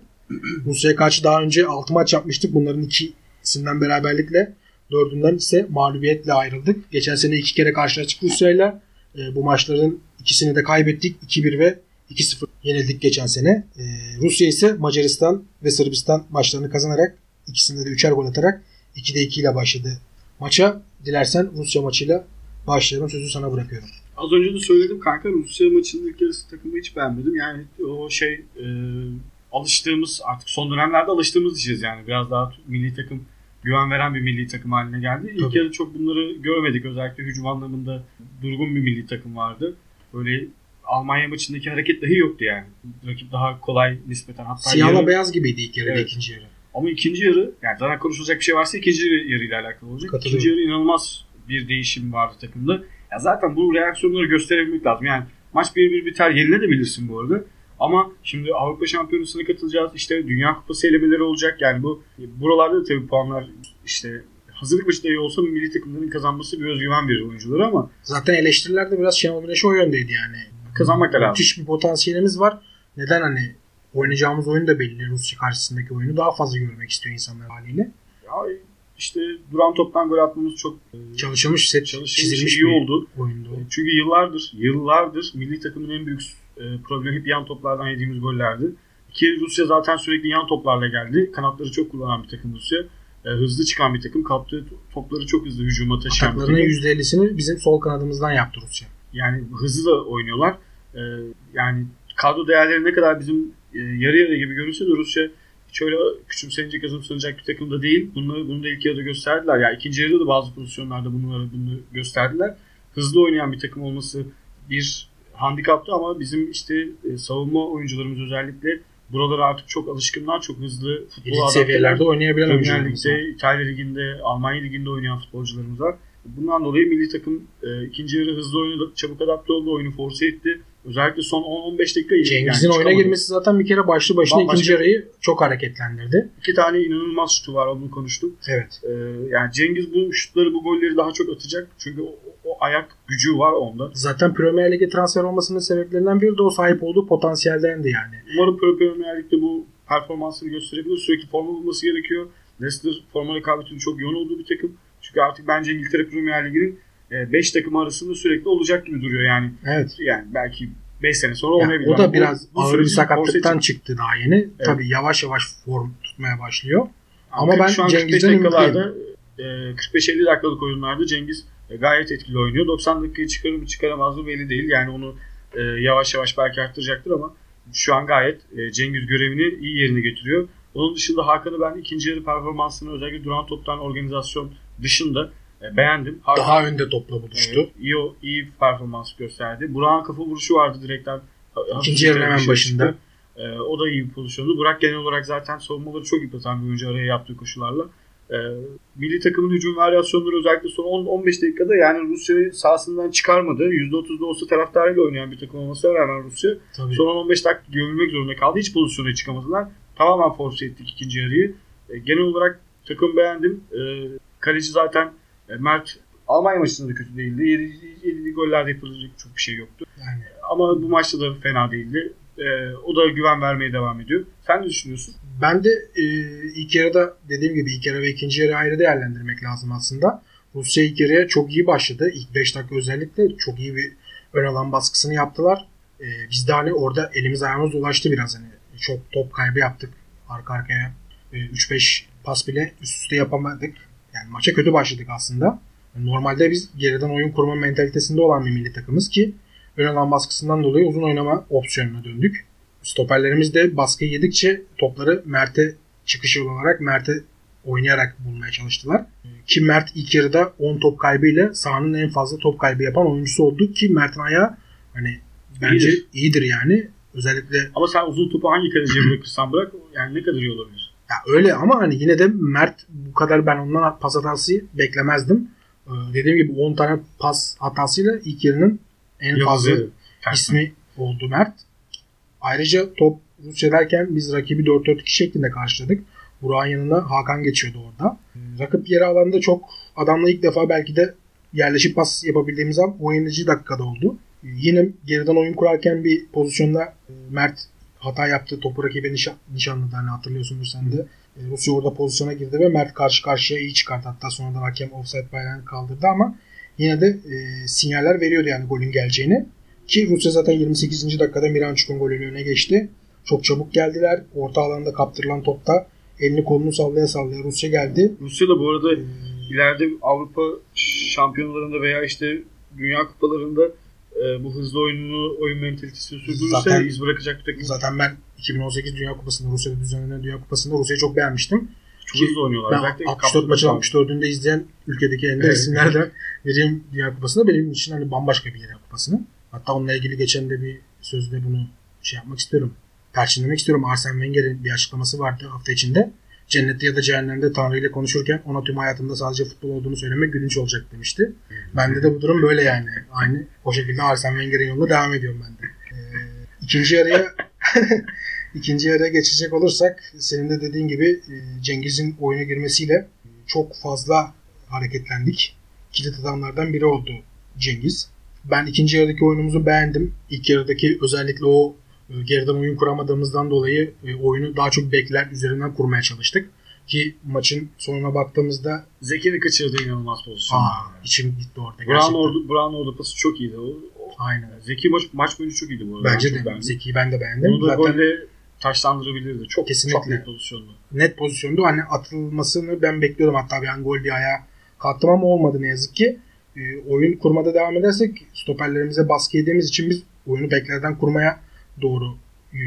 S1: Rusya'ya karşı daha önce 6 maç yapmıştık. Bunların ikisinden beraberlikle dördünden ise mağlubiyetle ayrıldık. Geçen sene iki kere karşılaştık Rusya'yla. E, bu maçların ikisini de kaybettik. 2-1 ve 2-0 yenildik geçen sene. E, Rusya ise Macaristan ve Sırbistan maçlarını kazanarak ikisinde de üçer gol atarak 2'de 2 ile başladı maça. Dilersen Rusya maçıyla başlayalım. Sözü sana bırakıyorum.
S2: Az önce de söyledim kanka Rusya maçının ilk yarısı takımı hiç beğenmedim. Yani o şey e, alıştığımız artık son dönemlerde alıştığımız diyeceğiz yani. Biraz daha milli takım güven veren bir milli takım haline geldi. İlk
S1: Tabii.
S2: yarı çok bunları görmedik. Özellikle hücum anlamında durgun bir milli takım vardı. Böyle Almanya maçındaki hareket dahi yoktu yani. Rakip daha kolay nispeten. Hatta
S1: Siyahla
S2: yarı-
S1: beyaz gibiydi ilk yarıda
S2: Evet.
S1: ikinci yarı.
S2: Ama ikinci yarı yani zaten konuşulacak bir şey varsa ikinci yarıyla alakalı olacak. İkinci yarı inanılmaz bir değişim vardı takımda. Ya zaten bu reaksiyonları gösterebilmek lazım. Yani maç 1-1 biter yenilebilirsin bu arada. Ama şimdi Avrupa Şampiyonası'na katılacağız. İşte Dünya Kupası elemeleri olacak. Yani bu buralarda da tabii puanlar işte hazırlık maçı dahi olsa milli takımların kazanması bir özgüven verir oyunculara ama
S1: Zaten eleştiriler de biraz Şenol Güneş'e o yöndeydi yani.
S2: kazanmak lazım.
S1: Müthiş bir potansiyelimiz var. Neden hani oynayacağımız oyun da belli. Rusya karşısındaki oyunu daha fazla görmek istiyor insanlar haliyle.
S2: Ya işte duran toptan gol atmamız çok e,
S1: Çalışılmış, set
S2: çalışılmış
S1: çizilmiş
S2: iyi
S1: bir
S2: oldu.
S1: oyundu. o.
S2: Çünkü yıllardır, yıllardır milli takımın en büyük e, problemi hep yan toplardan yediğimiz gollerdi. Ki Rusya zaten sürekli yan toplarla geldi. Kanatları çok kullanan bir takım Rusya. E, hızlı çıkan bir takım. Kaptığı topları çok hızlı hücuma taşıyan bir
S1: Ataklarının
S2: takım.
S1: %50'sini bizim sol kanadımızdan yaptı Rusya.
S2: Yani hızlı da oynuyorlar. E, yani kadro değerleri ne kadar bizim e, yarı yarı gibi görünse de Rusya hiç öyle küçümsenecek, azımsanacak bir takım da değil. Bunu, bunu da ilk yarıda gösterdiler. Ya ikinci yarıda da bazı pozisyonlarda bunu, bunu gösterdiler. Hızlı oynayan bir takım olması bir handikaptı ama bizim işte e, savunma oyuncularımız özellikle buralara artık çok alışkınlar, çok hızlı futbol
S1: seviyelerde oynayabilen
S2: Premier. Lig'de, İtalya Ligi'nde, Almanya Ligi'nde oynayan futbolcularımız var. Bundan dolayı milli takım e, ikinci yarı hızlı oynadı, çabuk adapte oldu, oyunu force etti. Özellikle son 10-15 dakika iyi.
S1: Cengiz'in
S2: yani
S1: oyuna girmesi zaten bir kere başlı başına
S2: Bambaşka.
S1: ikinci yarıyı çok hareketlendirdi.
S2: İki tane inanılmaz şutu var, onu konuştuk.
S1: Evet.
S2: Ee, yani Cengiz bu şutları, bu golleri daha çok atacak. Çünkü ayak gücü var onda.
S1: Zaten Premier Lig'e transfer olmasının sebeplerinden biri de o sahip olduğu potansiyeldendi yani.
S2: Umarım Premier Lig'de bu performansını gösterebilir. Sürekli forma bulması gerekiyor. Leicester forma rekabetinin çok yoğun olduğu bir takım. Çünkü artık bence İngiltere Premier Ligi'nin 5 takım arasında sürekli olacak gibi duruyor yani.
S1: Evet.
S2: Yani belki 5 sene sonra olmayabilir.
S1: o da biraz
S2: bu, bu
S1: ağır bir sakatlıktan çıktı daha yeni.
S2: Evet.
S1: Tabii yavaş yavaş form tutmaya başlıyor.
S2: Ama
S1: Ama ben
S2: şu an 45
S1: Cengiz'den
S2: dakikalarda e, 45-50 dakikalık oyunlarda Cengiz e, gayet etkili oynuyor. 90 dakikayı çıkarır mı çıkaramaz mı belli değil. Yani onu e, yavaş yavaş belki arttıracaktır ama şu an gayet e, Cengiz görevini iyi yerine getiriyor. Onun dışında Hakan'ı ben ikinci yarı performansını özellikle duran toptan organizasyon dışında e, beğendim. Hakan,
S1: Daha önde topla buluştu.
S2: Evet, iyi, iyi performans gösterdi. Burak'ın kafa vuruşu vardı direkten.
S1: İkinci yarının
S2: dışarı
S1: hemen
S2: çıktı.
S1: başında.
S2: Ee, o da iyi bir pozisyondu. Burak genel olarak zaten savunmaları çok yıpratan bir oyuncu araya yaptığı koşularla. Ee, milli takımın hücum varyasyonları özellikle son 10-15 dakikada yani Rusya'yı sahasından çıkarmadı. %30'da olsa taraftarıyla oynayan bir takım olmasına rağmen Rusya
S1: Tabii.
S2: son 15 dakika gömülmek zorunda kaldı. Hiç pozisyona çıkamadılar. Tamamen force ettik ikinci yarıyı. Ee, genel olarak takım beğendim. Ee, kaleci zaten e, Mert Almanya maçında da kötü değildi. Yedi, yedi gollerde yapılacak çok bir şey yoktu.
S1: Yani
S2: Ama bu maçta da fena değildi. O da güven vermeye devam ediyor. Sen ne düşünüyorsun?
S1: Ben de e, ilk yarıda dediğim gibi ilk yarı ve ikinci yarı ayrı değerlendirmek lazım aslında. Rusya ilk yarıya çok iyi başladı. İlk 5 dakika özellikle çok iyi bir ön alan baskısını yaptılar. E, biz de hani orada elimiz ayağımız dolaştı biraz hani. Çok top kaybı yaptık arka arkaya. E, 3-5 pas bile üst üste yapamadık. Yani maça kötü başladık aslında. Normalde biz geriden oyun kurma mentalitesinde olan bir milli takımız ki ön alan baskısından dolayı uzun oynama opsiyonuna döndük. Stoperlerimiz de baskı yedikçe topları Mert'e çıkış yolu olarak Mert'e oynayarak bulmaya çalıştılar. Ki Mert ilk yarıda 10 top kaybıyla sahanın en fazla top kaybı yapan oyuncusu oldu ki Mert'in ayağı hani bence
S2: İyidir.
S1: iyidir, yani. Özellikle
S2: Ama sen uzun topu hangi kaleciye bırakırsan bırak yani ne kadar iyi olabilir.
S1: ya öyle ama hani yine de Mert bu kadar ben ondan pas hatası beklemezdim. Ee, dediğim gibi 10 tane pas hatasıyla ilk yarının en fazla
S2: Yıldızı.
S1: ismi oldu Mert. Ayrıca top Rusya'dayken biz rakibi 4-4-2 şeklinde karşıladık. Burak'ın yanına Hakan geçiyordu orada. Rakip yeri alanda çok adamla ilk defa belki de yerleşip pas yapabildiğimiz an 17. dakikada oldu. Yine geriden oyun kurarken bir pozisyonda e, Mert hata yaptı. Topu rakibe nişan, nişanladı. Hani hatırlıyorsundur sen de. E, Rusya orada pozisyona girdi ve Mert karşı karşıya iyi çıkarttı. Hatta sonradan hakem offside bayrağını kaldırdı ama yine de e, sinyaller veriyordu yani golün geleceğini. Ki Rusya zaten 28. dakikada Miranchuk'un golünün önüne geçti. Çok çabuk geldiler. Orta alanda kaptırılan topta elini kolunu sallaya sallaya Rusya geldi.
S2: Rusya da bu arada ileride Avrupa şampiyonlarında veya işte Dünya Kupalarında e, bu hızlı oyununu, oyun mentalitesini sürdürürse
S1: Zaten-
S2: iz bırakacak bir takım.
S1: Zaten ben 2018 Dünya Kupası'nda Rusya'da düzenlenen Dünya Kupası'nda Rusya'yı çok beğenmiştim.
S2: Çok hızlı oynuyorlar.
S1: Ben
S2: Özellikle
S1: 64
S2: kaptırma
S1: maçın
S2: falan.
S1: 64'ünde izleyen ülkedeki ender
S2: Evet.
S1: isimlerden biriyim Dünya Kupası'nda. Benim için hani bambaşka bir Dünya Kupası'nı. Hatta onunla ilgili geçen de bir sözde bunu şey yapmak istiyorum. Perçinlemek istiyorum. Arsene Wenger'in bir açıklaması vardı hafta içinde. Cennette ya da cehennemde Tanrı ile konuşurken ona tüm hayatımda sadece futbol olduğunu söylemek gülünç olacak demişti. Bende de bu durum böyle yani. Aynı o şekilde Arsene Wenger'in yoluna devam ediyorum ben de. Ee, ikinci yarıya [LAUGHS] ikinci yarıya geçecek olursak senin de dediğin gibi e, Cengiz'in oyuna girmesiyle çok fazla hareketlendik. Kilit adamlardan biri oldu Cengiz. Ben ikinci yarıdaki oyunumuzu beğendim. İlk yarıdaki özellikle o e, geriden oyun kuramadığımızdan dolayı e, oyunu daha çok bekler üzerinden kurmaya çalıştık. Ki maçın sonuna baktığımızda
S2: Zeki'nin kaçırdığı inanılmaz pozisyon.
S1: aa, içim gitti orada
S2: Brown
S1: gerçekten.
S2: orada, Brown orada pası çok iyiydi. O, o-
S1: Aynen.
S2: Zeki maç, maç boyunca çok iyiydi bu arada.
S1: Bence
S2: Ben
S1: de. Zeki'yi ben de beğendim.
S2: Onu da
S1: Zaten
S2: golle taşlandırabilirdi. Çok,
S1: Kesinlikle.
S2: çok net pozisyondu.
S1: net pozisyonda hani atılmasını ben bekliyordum. Hatta bir an gol diye ayağa kalktım ama olmadı ne yazık ki. E, oyun kurmada devam edersek stoperlerimize baskı yediğimiz için biz oyunu beklerden kurmaya doğru e,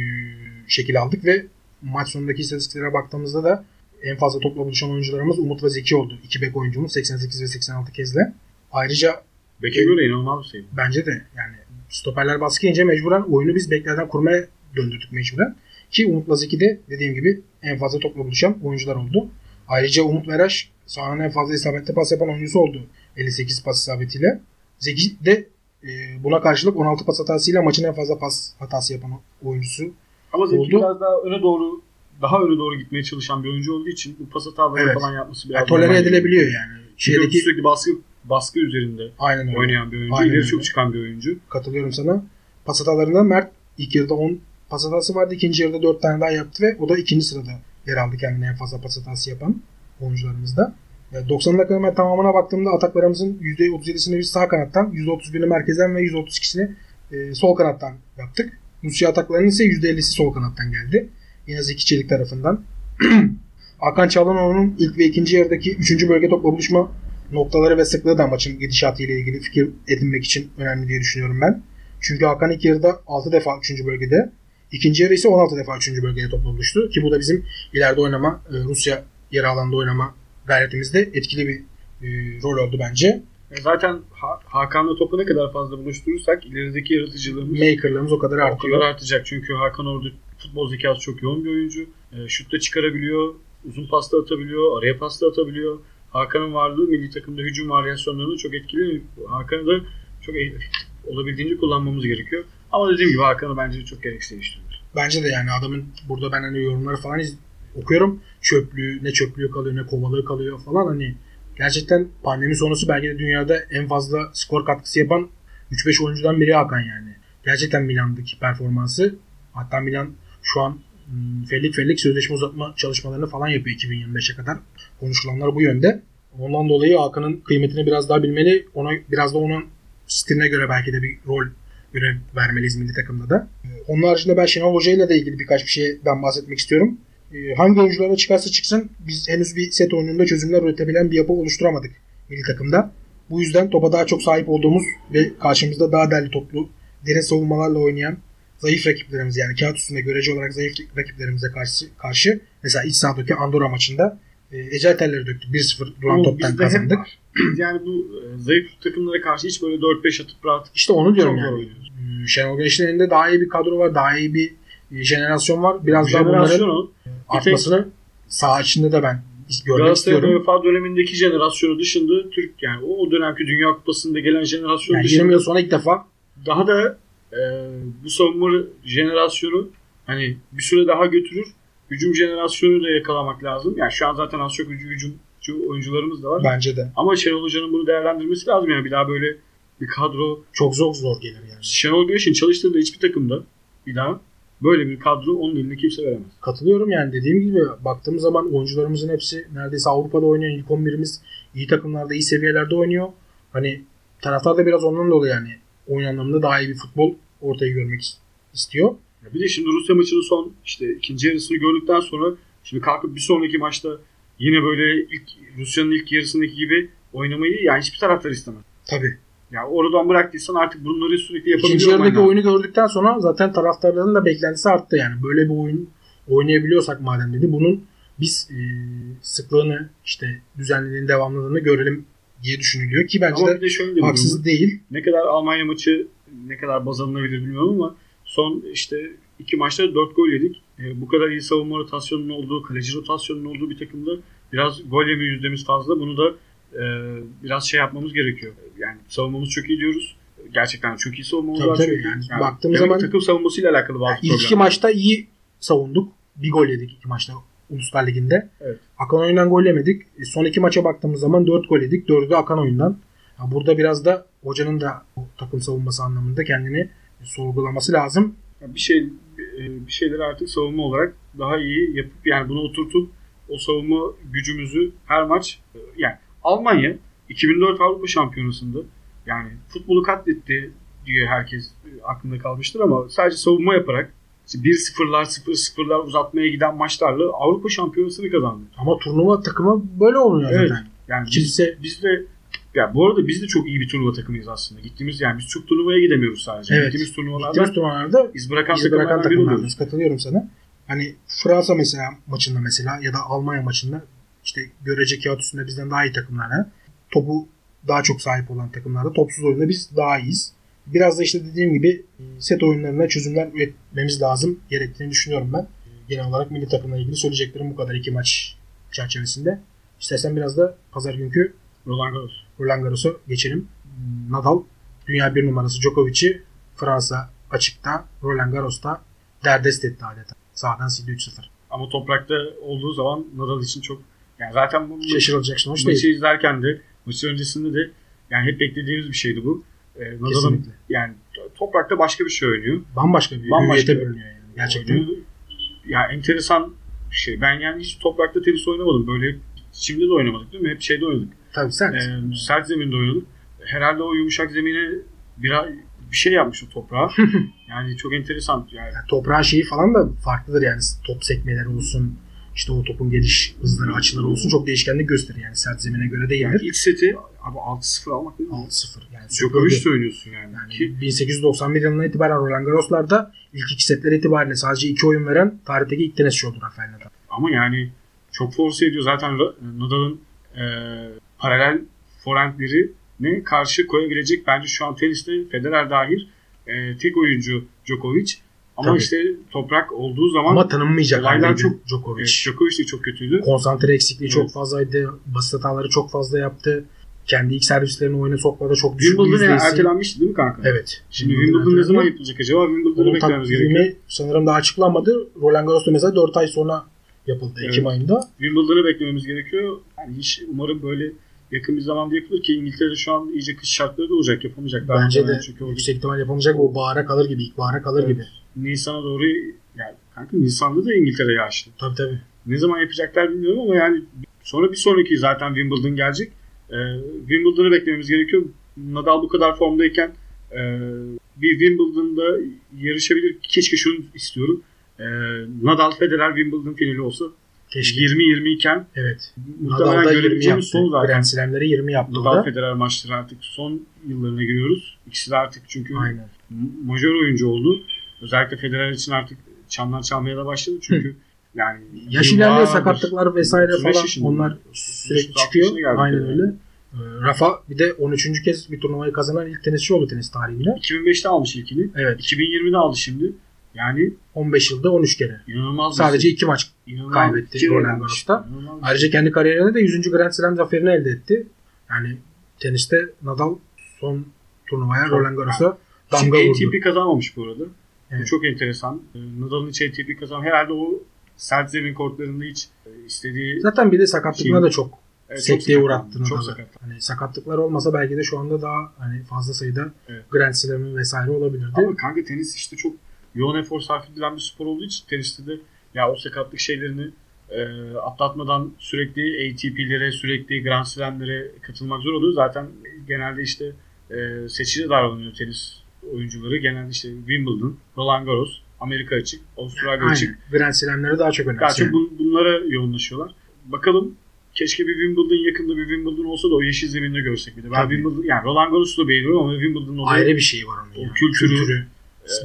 S1: şekil aldık ve maç sonundaki istatistiklere baktığımızda da en fazla topla buluşan oyuncularımız Umut ve Zeki oldu. İki bek oyuncumuz 88 ve 86 kezde. Ayrıca
S2: Bek'e göre inanılmaz bir şey.
S1: bence de yani stoperler baskı yiyince mecburen oyunu biz beklerden kurmaya döndürdük mecburen. Ki Umut'la Zeki de dediğim gibi en fazla topla buluşan oyuncular oldu. Ayrıca Umut Meraş sahanın en fazla isabetli pas yapan oyuncusu oldu. 58 pas isabetiyle. Zeki de e, buna karşılık 16 pas hatasıyla maçın en fazla pas hatası yapan oyuncusu.
S2: Ama Zeki
S1: Oldu.
S2: biraz daha öne doğru daha öne doğru gitmeye çalışan bir oyuncu olduğu için bu pas hataları
S1: Evet.
S2: falan yapması biraz
S1: Yani tolere edilebiliyor yani.
S2: Çünkü
S1: Şeydeki
S2: sürekli baskı baskı üzerinde
S1: Aynen öyle.
S2: oynayan bir oyuncu.
S1: Aynen
S2: İleri
S1: öyle.
S2: çok çıkan bir oyuncu.
S1: Katılıyorum sana. Pas hatalarında Mert ilk yarıda 10 pas hatası vardı. ikinci yarıda 4 tane daha yaptı ve o da ikinci sırada yer aldı kendine en fazla pas hatası yapan oyuncularımızda. E, 90 dakika hemen tamamına baktığımda ataklarımızın %37'sini biz sağ kanattan, %31'ini merkezden ve %32'sini e, sol kanattan yaptık. Rusya ataklarının ise %50'si sol kanattan geldi. Yine Zeki Çelik tarafından. [CLEARS THROAT] Hakan Çalhanoğlu'nun ilk ve ikinci yarıdaki 3. bölge topla buluşma noktaları ve sıklığı da maçın gidişatı ile ilgili fikir edinmek için önemli diye düşünüyorum ben. Çünkü Hakan ilk yarıda 6 defa 3. bölgede, ikinci yarı ise 16 defa 3. bölgede topla buluştu. Ki bu da bizim ileride oynama, e, Rusya yarı alanda oynama gayretimizde etkili bir e, rol oldu bence.
S2: E, Zaten Ha- Hakan'la topu ne kadar fazla buluşturursak ilerideki yaratıcılığımız
S1: Maker'larımız o kadar
S2: o
S1: artıyor.
S2: kadar artacak. Çünkü Hakan orada futbol zekası çok yoğun bir oyuncu. E, şut da çıkarabiliyor. Uzun pasta atabiliyor. Araya pasta atabiliyor. Hakan'ın varlığı milli takımda hücum varyasyonlarını çok etkili. Hakan'ı da çok e- olabildiğince kullanmamız gerekiyor. Ama dediğim gibi Hakan'ı bence çok gereksiz değiştiriyor.
S1: Bence de yani adamın burada ben hani yorumları falan iz- okuyorum. Çöplüğü, ne çöplüğü kalıyor ne kovalığı kalıyor falan hani gerçekten pandemi sonrası belki de dünyada en fazla skor katkısı yapan 3-5 oyuncudan biri Hakan yani. Gerçekten Milan'daki performansı hatta Milan şu an hmm, fellik fellik sözleşme uzatma çalışmalarını falan yapıyor 2025'e kadar. Konuşulanlar bu yönde. Ondan dolayı Hakan'ın kıymetini biraz daha bilmeli. Ona biraz da onun stiline göre belki de bir rol görev vermeliyiz milli takımda da. Onun haricinde ben Şenol Hoca ile de ilgili birkaç bir şeyden bahsetmek istiyorum. Ee, Hangi oyunculara çıkarsa çıksın biz henüz bir set oyununda çözümler üretebilen bir yapı oluşturamadık milli takımda. Bu yüzden topa daha çok sahip olduğumuz ve karşımızda daha derli toplu, derin savunmalarla oynayan zayıf rakiplerimiz yani kağıt üstünde görece olarak zayıf rakiplerimize karşı, karşı mesela iç sahadaki Andorra maçında e, ecel telleri döktük. 1-0 duran
S2: O
S1: toptan kazandık.
S2: yani bu e, zayıf takımlara karşı hiç böyle 4-5 atıp rahat
S1: İşte onu diyorum yani. Ee, Şenol Güneş'in elinde daha iyi bir kadro var. Daha iyi bir jenerasyon var. Biraz daha bunların artmasını saha içinde de ben görmek istiyorum.
S2: UEFA dönemindeki jenerasyonu dışında Türk yani o, o dönemki Dünya Kupası'nda gelen jenerasyon
S1: Yani
S2: dışında
S1: 20 yıl sonra ilk defa
S2: daha da e, bu savunma jenerasyonu hani bir süre daha götürür. Hücum jenerasyonu da yakalamak lazım. Yani şu an zaten az çok hücum, hücumcu oyuncularımız da var.
S1: bence de
S2: Ama Şenol Hoca'nın bunu değerlendirmesi lazım. Yani bir daha böyle bir kadro
S1: çok zor zor gelir yani.
S2: Şenol Güneş'in çalıştırdığı hiçbir takımda bir daha böyle bir kadro onun eline kimse veremez.
S1: Katılıyorum yani dediğim gibi baktığımız zaman oyuncularımızın hepsi neredeyse Avrupa'da oynuyor. İlk 11'imiz iyi takımlarda, iyi seviyelerde oynuyor. Hani taraftar da biraz ondan dolayı yani oyun anlamında daha iyi bir futbol ortaya görmek is- istiyor.
S2: Ya Bir de şimdi Rusya maçının son işte ikinci yarısını gördükten sonra şimdi kalkıp bir sonraki maçta yine böyle ilk Rusya'nın ilk yarısındaki gibi oynamayı yani hiçbir taraftar istemez.
S1: Tabii.
S2: Ya oradan bıraktıysan artık bunları sürekli yapabiliyor
S1: İkinci yarıdaki oyunu gördükten sonra zaten taraftarların da beklentisi arttı yani. Böyle bir oyun oynayabiliyorsak madem dedi bunun biz e, sıklığını işte düzenliliğini devamlılığını görelim diye düşünülüyor ki bence
S2: Ama
S1: de
S2: de şöyle durum
S1: haksız değil.
S2: Ne kadar Almanya maçı ne kadar baz alınabilir bilmiyorum ama son işte iki maçta dört gol yedik. E, bu kadar iyi savunma rotasyonunun olduğu, kaleci rotasyonunun olduğu bir takımda biraz gol yeme yüzdemiz fazla. Bunu da biraz şey yapmamız gerekiyor. Yani savunmamız çok iyi diyoruz. Gerçekten çok iyi savunmamız
S1: Tabii
S2: var.
S1: tabii yani baktığım
S2: demek ki
S1: zaman-
S2: takım savunmasıyla alakalı bazı
S1: Yani ilk iki
S2: problemler.
S1: maçta iyi savunduk. Bir gol yedik iki maçta Uluslar Ligi'nde.
S2: Evet.
S1: Akan oyundan gol yemedik. E, Son iki maça baktığımız zaman 4 gol yedik. 4'ü de Akan oyundan. Ya burada biraz da hocanın da takım savunması anlamında kendini sorgulaması lazım.
S2: Yani bir şey e, bir şeyleri artık savunma olarak daha iyi yapıp yani bunu oturtup o savunma gücümüzü her maç e, yani Almanya 2004 Avrupa Şampiyonası'nda yani futbolu katletti diye herkes e, aklında kalmıştır ama sadece savunma yaparak işte 1-0'lar 0-0'lar uzatmaya giden maçlarla Avrupa Şampiyonası'nı kazandı.
S1: Ama turnuva takımı böyle oluyor
S2: Evet.
S1: zaten.
S2: Yani biz,
S1: Kimse
S2: biz de ya bu arada biz de çok iyi bir turnuva takımıyız aslında. Gittiğimiz yani biz çok turnuvaya gidemiyoruz sadece.
S1: Evet.
S2: Gittiğimiz turnuvalarda
S1: gittiğimiz turnuvalarda
S2: iz bırakan
S1: iz
S2: takımlardan
S1: bırakan takımlarız. Katılıyorum sana. Hani Fransa mesela maçında mesela ya da Almanya maçında işte görece kağıt üstünde bizden daha iyi takımlara topu daha çok sahip olan takımlarda topsuz oyunda biz daha iyiyiz. Biraz da işte dediğim gibi e, set oyunlarına çözümler üretmemiz lazım gerektiğini düşünüyorum ben. Genel olarak milli takımla ilgili söyleyeceklerim bu kadar iki maç çerçevesinde. İstersen biraz da pazar günkü
S2: Roland Garros.
S1: Roland Garros'a geçelim. Nadal dünya bir numarası Djokovic'i Fransa açıkta Roland Garros'ta derdest etti adeta. Sağdan sildi 3-0.
S2: Ama toprakta olduğu zaman Nadal için çok yani zaten bu
S1: Şaşırılacak sonuç
S2: maçı
S1: değil.
S2: izlerken de maçı öncesinde de Yani hep beklediğimiz bir şeydi bu. E, Nadal'ın
S1: Kesinlikle.
S2: yani toprakta başka bir şey oynuyor.
S1: Bambaşka bir
S2: Bambaşka bir-
S1: bürünüyor yani. Gerçekten.
S2: Oynuyor. Ya enteresan bir şey. Ben yani hiç toprakta tenis oynamadım. Böyle şimdi de oynamadık değil mi? Hep şeyde oynadık.
S1: Tabii sen.
S2: Ee, sert zeminde oynadık. Herhalde o yumuşak zemine biraz bir şey yapmış o toprağa. [LAUGHS] yani çok enteresan. Yani
S1: Yani toprağın şeyi falan da farklıdır yani. Top sekmeleri olsun. İşte o topun geliş hızları, açıları olsun çok değişkenlik gösterir yani sert zemine göre
S2: Yani
S1: değildir.
S2: ilk seti abi 6-0 almak değil mi?
S1: 6-0 yani
S2: Djokovic
S1: süpürdü.
S2: oynuyorsun yani.
S1: Yani
S2: Ki
S1: 1891 yılından itibaren Roland Garros'larda ilk iki setler itibariyle sadece iki oyun veren tarihteki ilk tenisçi oldu Rafael Nadal.
S2: ama yani çok force ediyor. Zaten Nadal'ın e, paralel forehandleri ne karşı koyabilecek bence şu an teniste Federer dahil e, tek oyuncu Djokovic. Ama
S1: Tabii.
S2: işte toprak olduğu zaman
S1: Ama tanınmayacak
S2: Olaylar çok-
S1: Djokovic.
S2: evet, Djokovic de çok kötüydü.
S1: Konsantre eksikliği
S2: Evet.
S1: çok fazlaydı. Basit hataları çok fazla yaptı. Kendi ilk servislerini oyuna sokmada çok düşük
S2: Wimbledon
S1: yüzdesi.
S2: ertelenmişti değil mi kanka?
S1: Evet.
S2: Şimdi Wimbledon ne zaman yapılacak acaba? Wimbledon'u beklememiz gerekiyor.
S1: sanırım daha açıklanmadı. Roland Garros'ta mesela 4 ay sonra yapıldı
S2: Evet.
S1: Ekim ayında.
S2: Wimbledon'u beklememiz gerekiyor. Yani hiç umarım böyle yakın bir zamanda yapılır ki İngiltere'de şu an iyice kış şartları da olacak yapamayacak. Daha
S1: Bence de
S2: çünkü
S1: yüksek ihtimal yapılacak. O bahara kalır gibi. ilk bahara kalır
S2: Evet.
S1: gibi.
S2: Nisan'a doğru yani kanka Nisan'da da İngiltere yağışlı.
S1: Tabii tabii.
S2: Ne zaman yapacaklar bilmiyorum ama yani sonra bir sonraki zaten Wimbledon gelecek. Ee, Wimbledon'u beklememiz gerekiyor. Nadal bu kadar formdayken e, bir Wimbledon'da yarışabilir. Keşke şunu istiyorum. Ee, Nadal Federer Wimbledon finali olsa
S1: Keşke.
S2: 20-20 iken
S1: Evet.
S2: muhtemelen
S1: Nadal da 20
S2: görebileceğimiz
S1: yaptı.
S2: son zaten.
S1: Grand Slam'leri 20 yaptı
S2: Nadal
S1: da.
S2: Federer maçları artık son yıllarına giriyoruz. İkisi de artık çünkü
S1: Aynen.
S2: majör oyuncu oldu. Özellikle Federer için artık çanlar çalmaya da başladı çünkü yani
S1: Yaş ilerliyor sakatlıklar vesaire
S2: 35
S1: falan
S2: yaşında.
S1: onlar sürekli
S2: 35
S1: çıkıyor. Aynen
S2: yani.
S1: öyle. Ee, Rafa bir de 13. kez bir turnuvayı kazanan ilk tenisçi oldu tenis tarihinde.
S2: 2005'te almış ilkini.
S1: Evet.
S2: 2020'de aldı şimdi. Yani
S1: 15 yılda 13 kere.
S2: inanılmaz
S1: Sadece
S2: şey.
S1: 2 maç.
S2: İnanılmaz
S1: kaybetti Roland
S2: şey.
S1: Garros'ta.
S2: Bir
S1: Ayrıca kendi kariyerinde de 100. Grand Slam zaferini elde etti. Yani teniste Nadal son turnuvaya Roland Garros'a
S2: şey.
S1: damga vurdu.
S2: ATP kazanmamış bu arada. Bu
S1: Evet.
S2: çok enteresan. Ee, Nadal'ın hiç ATP kazan. Herhalde o sert zemin kortlarında hiç e, istediği
S1: Zaten bir de sakatlıklarına da çok
S2: Evet,
S1: sekteye uğrattı
S2: Çok sakat.
S1: Hani sakatlıklar olmasa belki de şu anda daha hani fazla sayıda
S2: Evet.
S1: Grand Slam'ı vesaire olabilirdi.
S2: Ama kanka tenis işte çok yoğun efor sarf edilen bir spor olduğu için teniste de ya o sakatlık şeylerini e, atlatmadan sürekli ATP'lere, sürekli Grand Slam'lere katılmak zor oluyor. Zaten genelde işte e, seçici davranıyor tenis oyuncuları. Genelde işte Wimbledon, Roland Garros, Amerika açık, Avustralya açık.
S1: Grand Slam'leri daha çok önemli.
S2: Daha çok bun- bunlara yoğunlaşıyorlar. Bakalım keşke bir Wimbledon yakında bir Wimbledon olsa da o yeşil zeminde görsek bir de. Ben
S1: Tabii.
S2: Wimbledon yani Roland Garros'u da beğeniyorum ama Wimbledon'ın olayı,
S1: Ayrı bir şey var onun
S2: O
S1: ya.
S2: kültürü-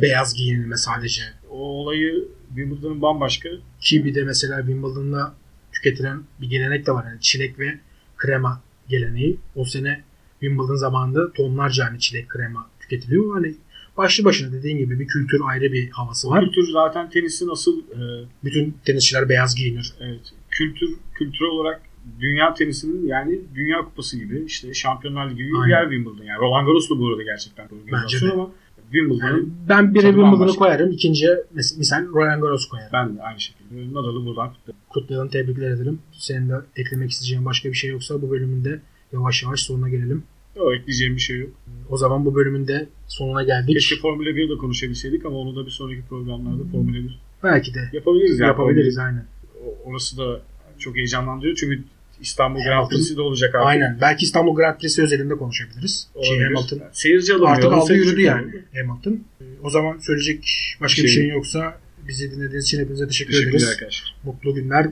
S1: beyaz giyinilme sadece.
S2: o olayı Wimbledon'ın bambaşka.
S1: Ki bir de mesela Wimbledon'da tüketilen bir gelenek de var. Yani çilek ve krema geleneği. O sene Wimbledon zamanında tonlarca hani çilek krema tüketiliyor. Hani başlı başına dediğin gibi bir kültür ayrı bir havası var.
S2: kültür zaten tenisin asıl e,
S1: Bütün tenisçiler beyaz giyinir.
S2: evet, kültür kültürel olarak dünya tenisinin yani dünya kupası gibi işte şampiyonlar ligi gibi bir yer Wimbledon. Yani Roland Garros da bu arada gerçekten doğru
S1: Bence de.
S2: ama Wimbledon'ın
S1: Yani ben
S2: Tabii
S1: Wimbledon'u koyarım. ikinciye misal Roland Garros koyarım.
S2: ben de aynı şekilde Nadal'ı buradan kutlarım.
S1: Kutlayalım, tebrikler edelim. Senin de eklemek isteyeceğin başka bir şey yoksa bu bölümün de yavaş yavaş sonuna gelelim.
S2: Yok, ekleyeceğim bir şey yok.
S1: O zaman bu bölümün de sonuna geldik.
S2: Keşke Formula 1 de konuşabilseydik ama onu da bir sonraki programlarda Formula 1
S1: Belki de
S2: yapabiliriz. Yani.
S1: yapabiliriz aynen.
S2: O- Orası da çok heyecanlandırıyor çünkü İstanbul Grand Prix'si de olacak artık.
S1: Aynen. Belki İstanbul Grand Prix'si özelinde konuşabiliriz. Şey,
S2: Olabilir.
S1: Hamilton
S2: Seyirci alamıyor.
S1: artık aldı yürüdü yani. Hamilton. Ee, O zaman söyleyecek başka bir
S2: Şey-
S1: şeyin yoksa bizi dinlediğiniz için hepinize teşekkür
S2: Teşekkürler
S1: ederiz.
S2: arkadaşlar.
S1: Mutlu günler,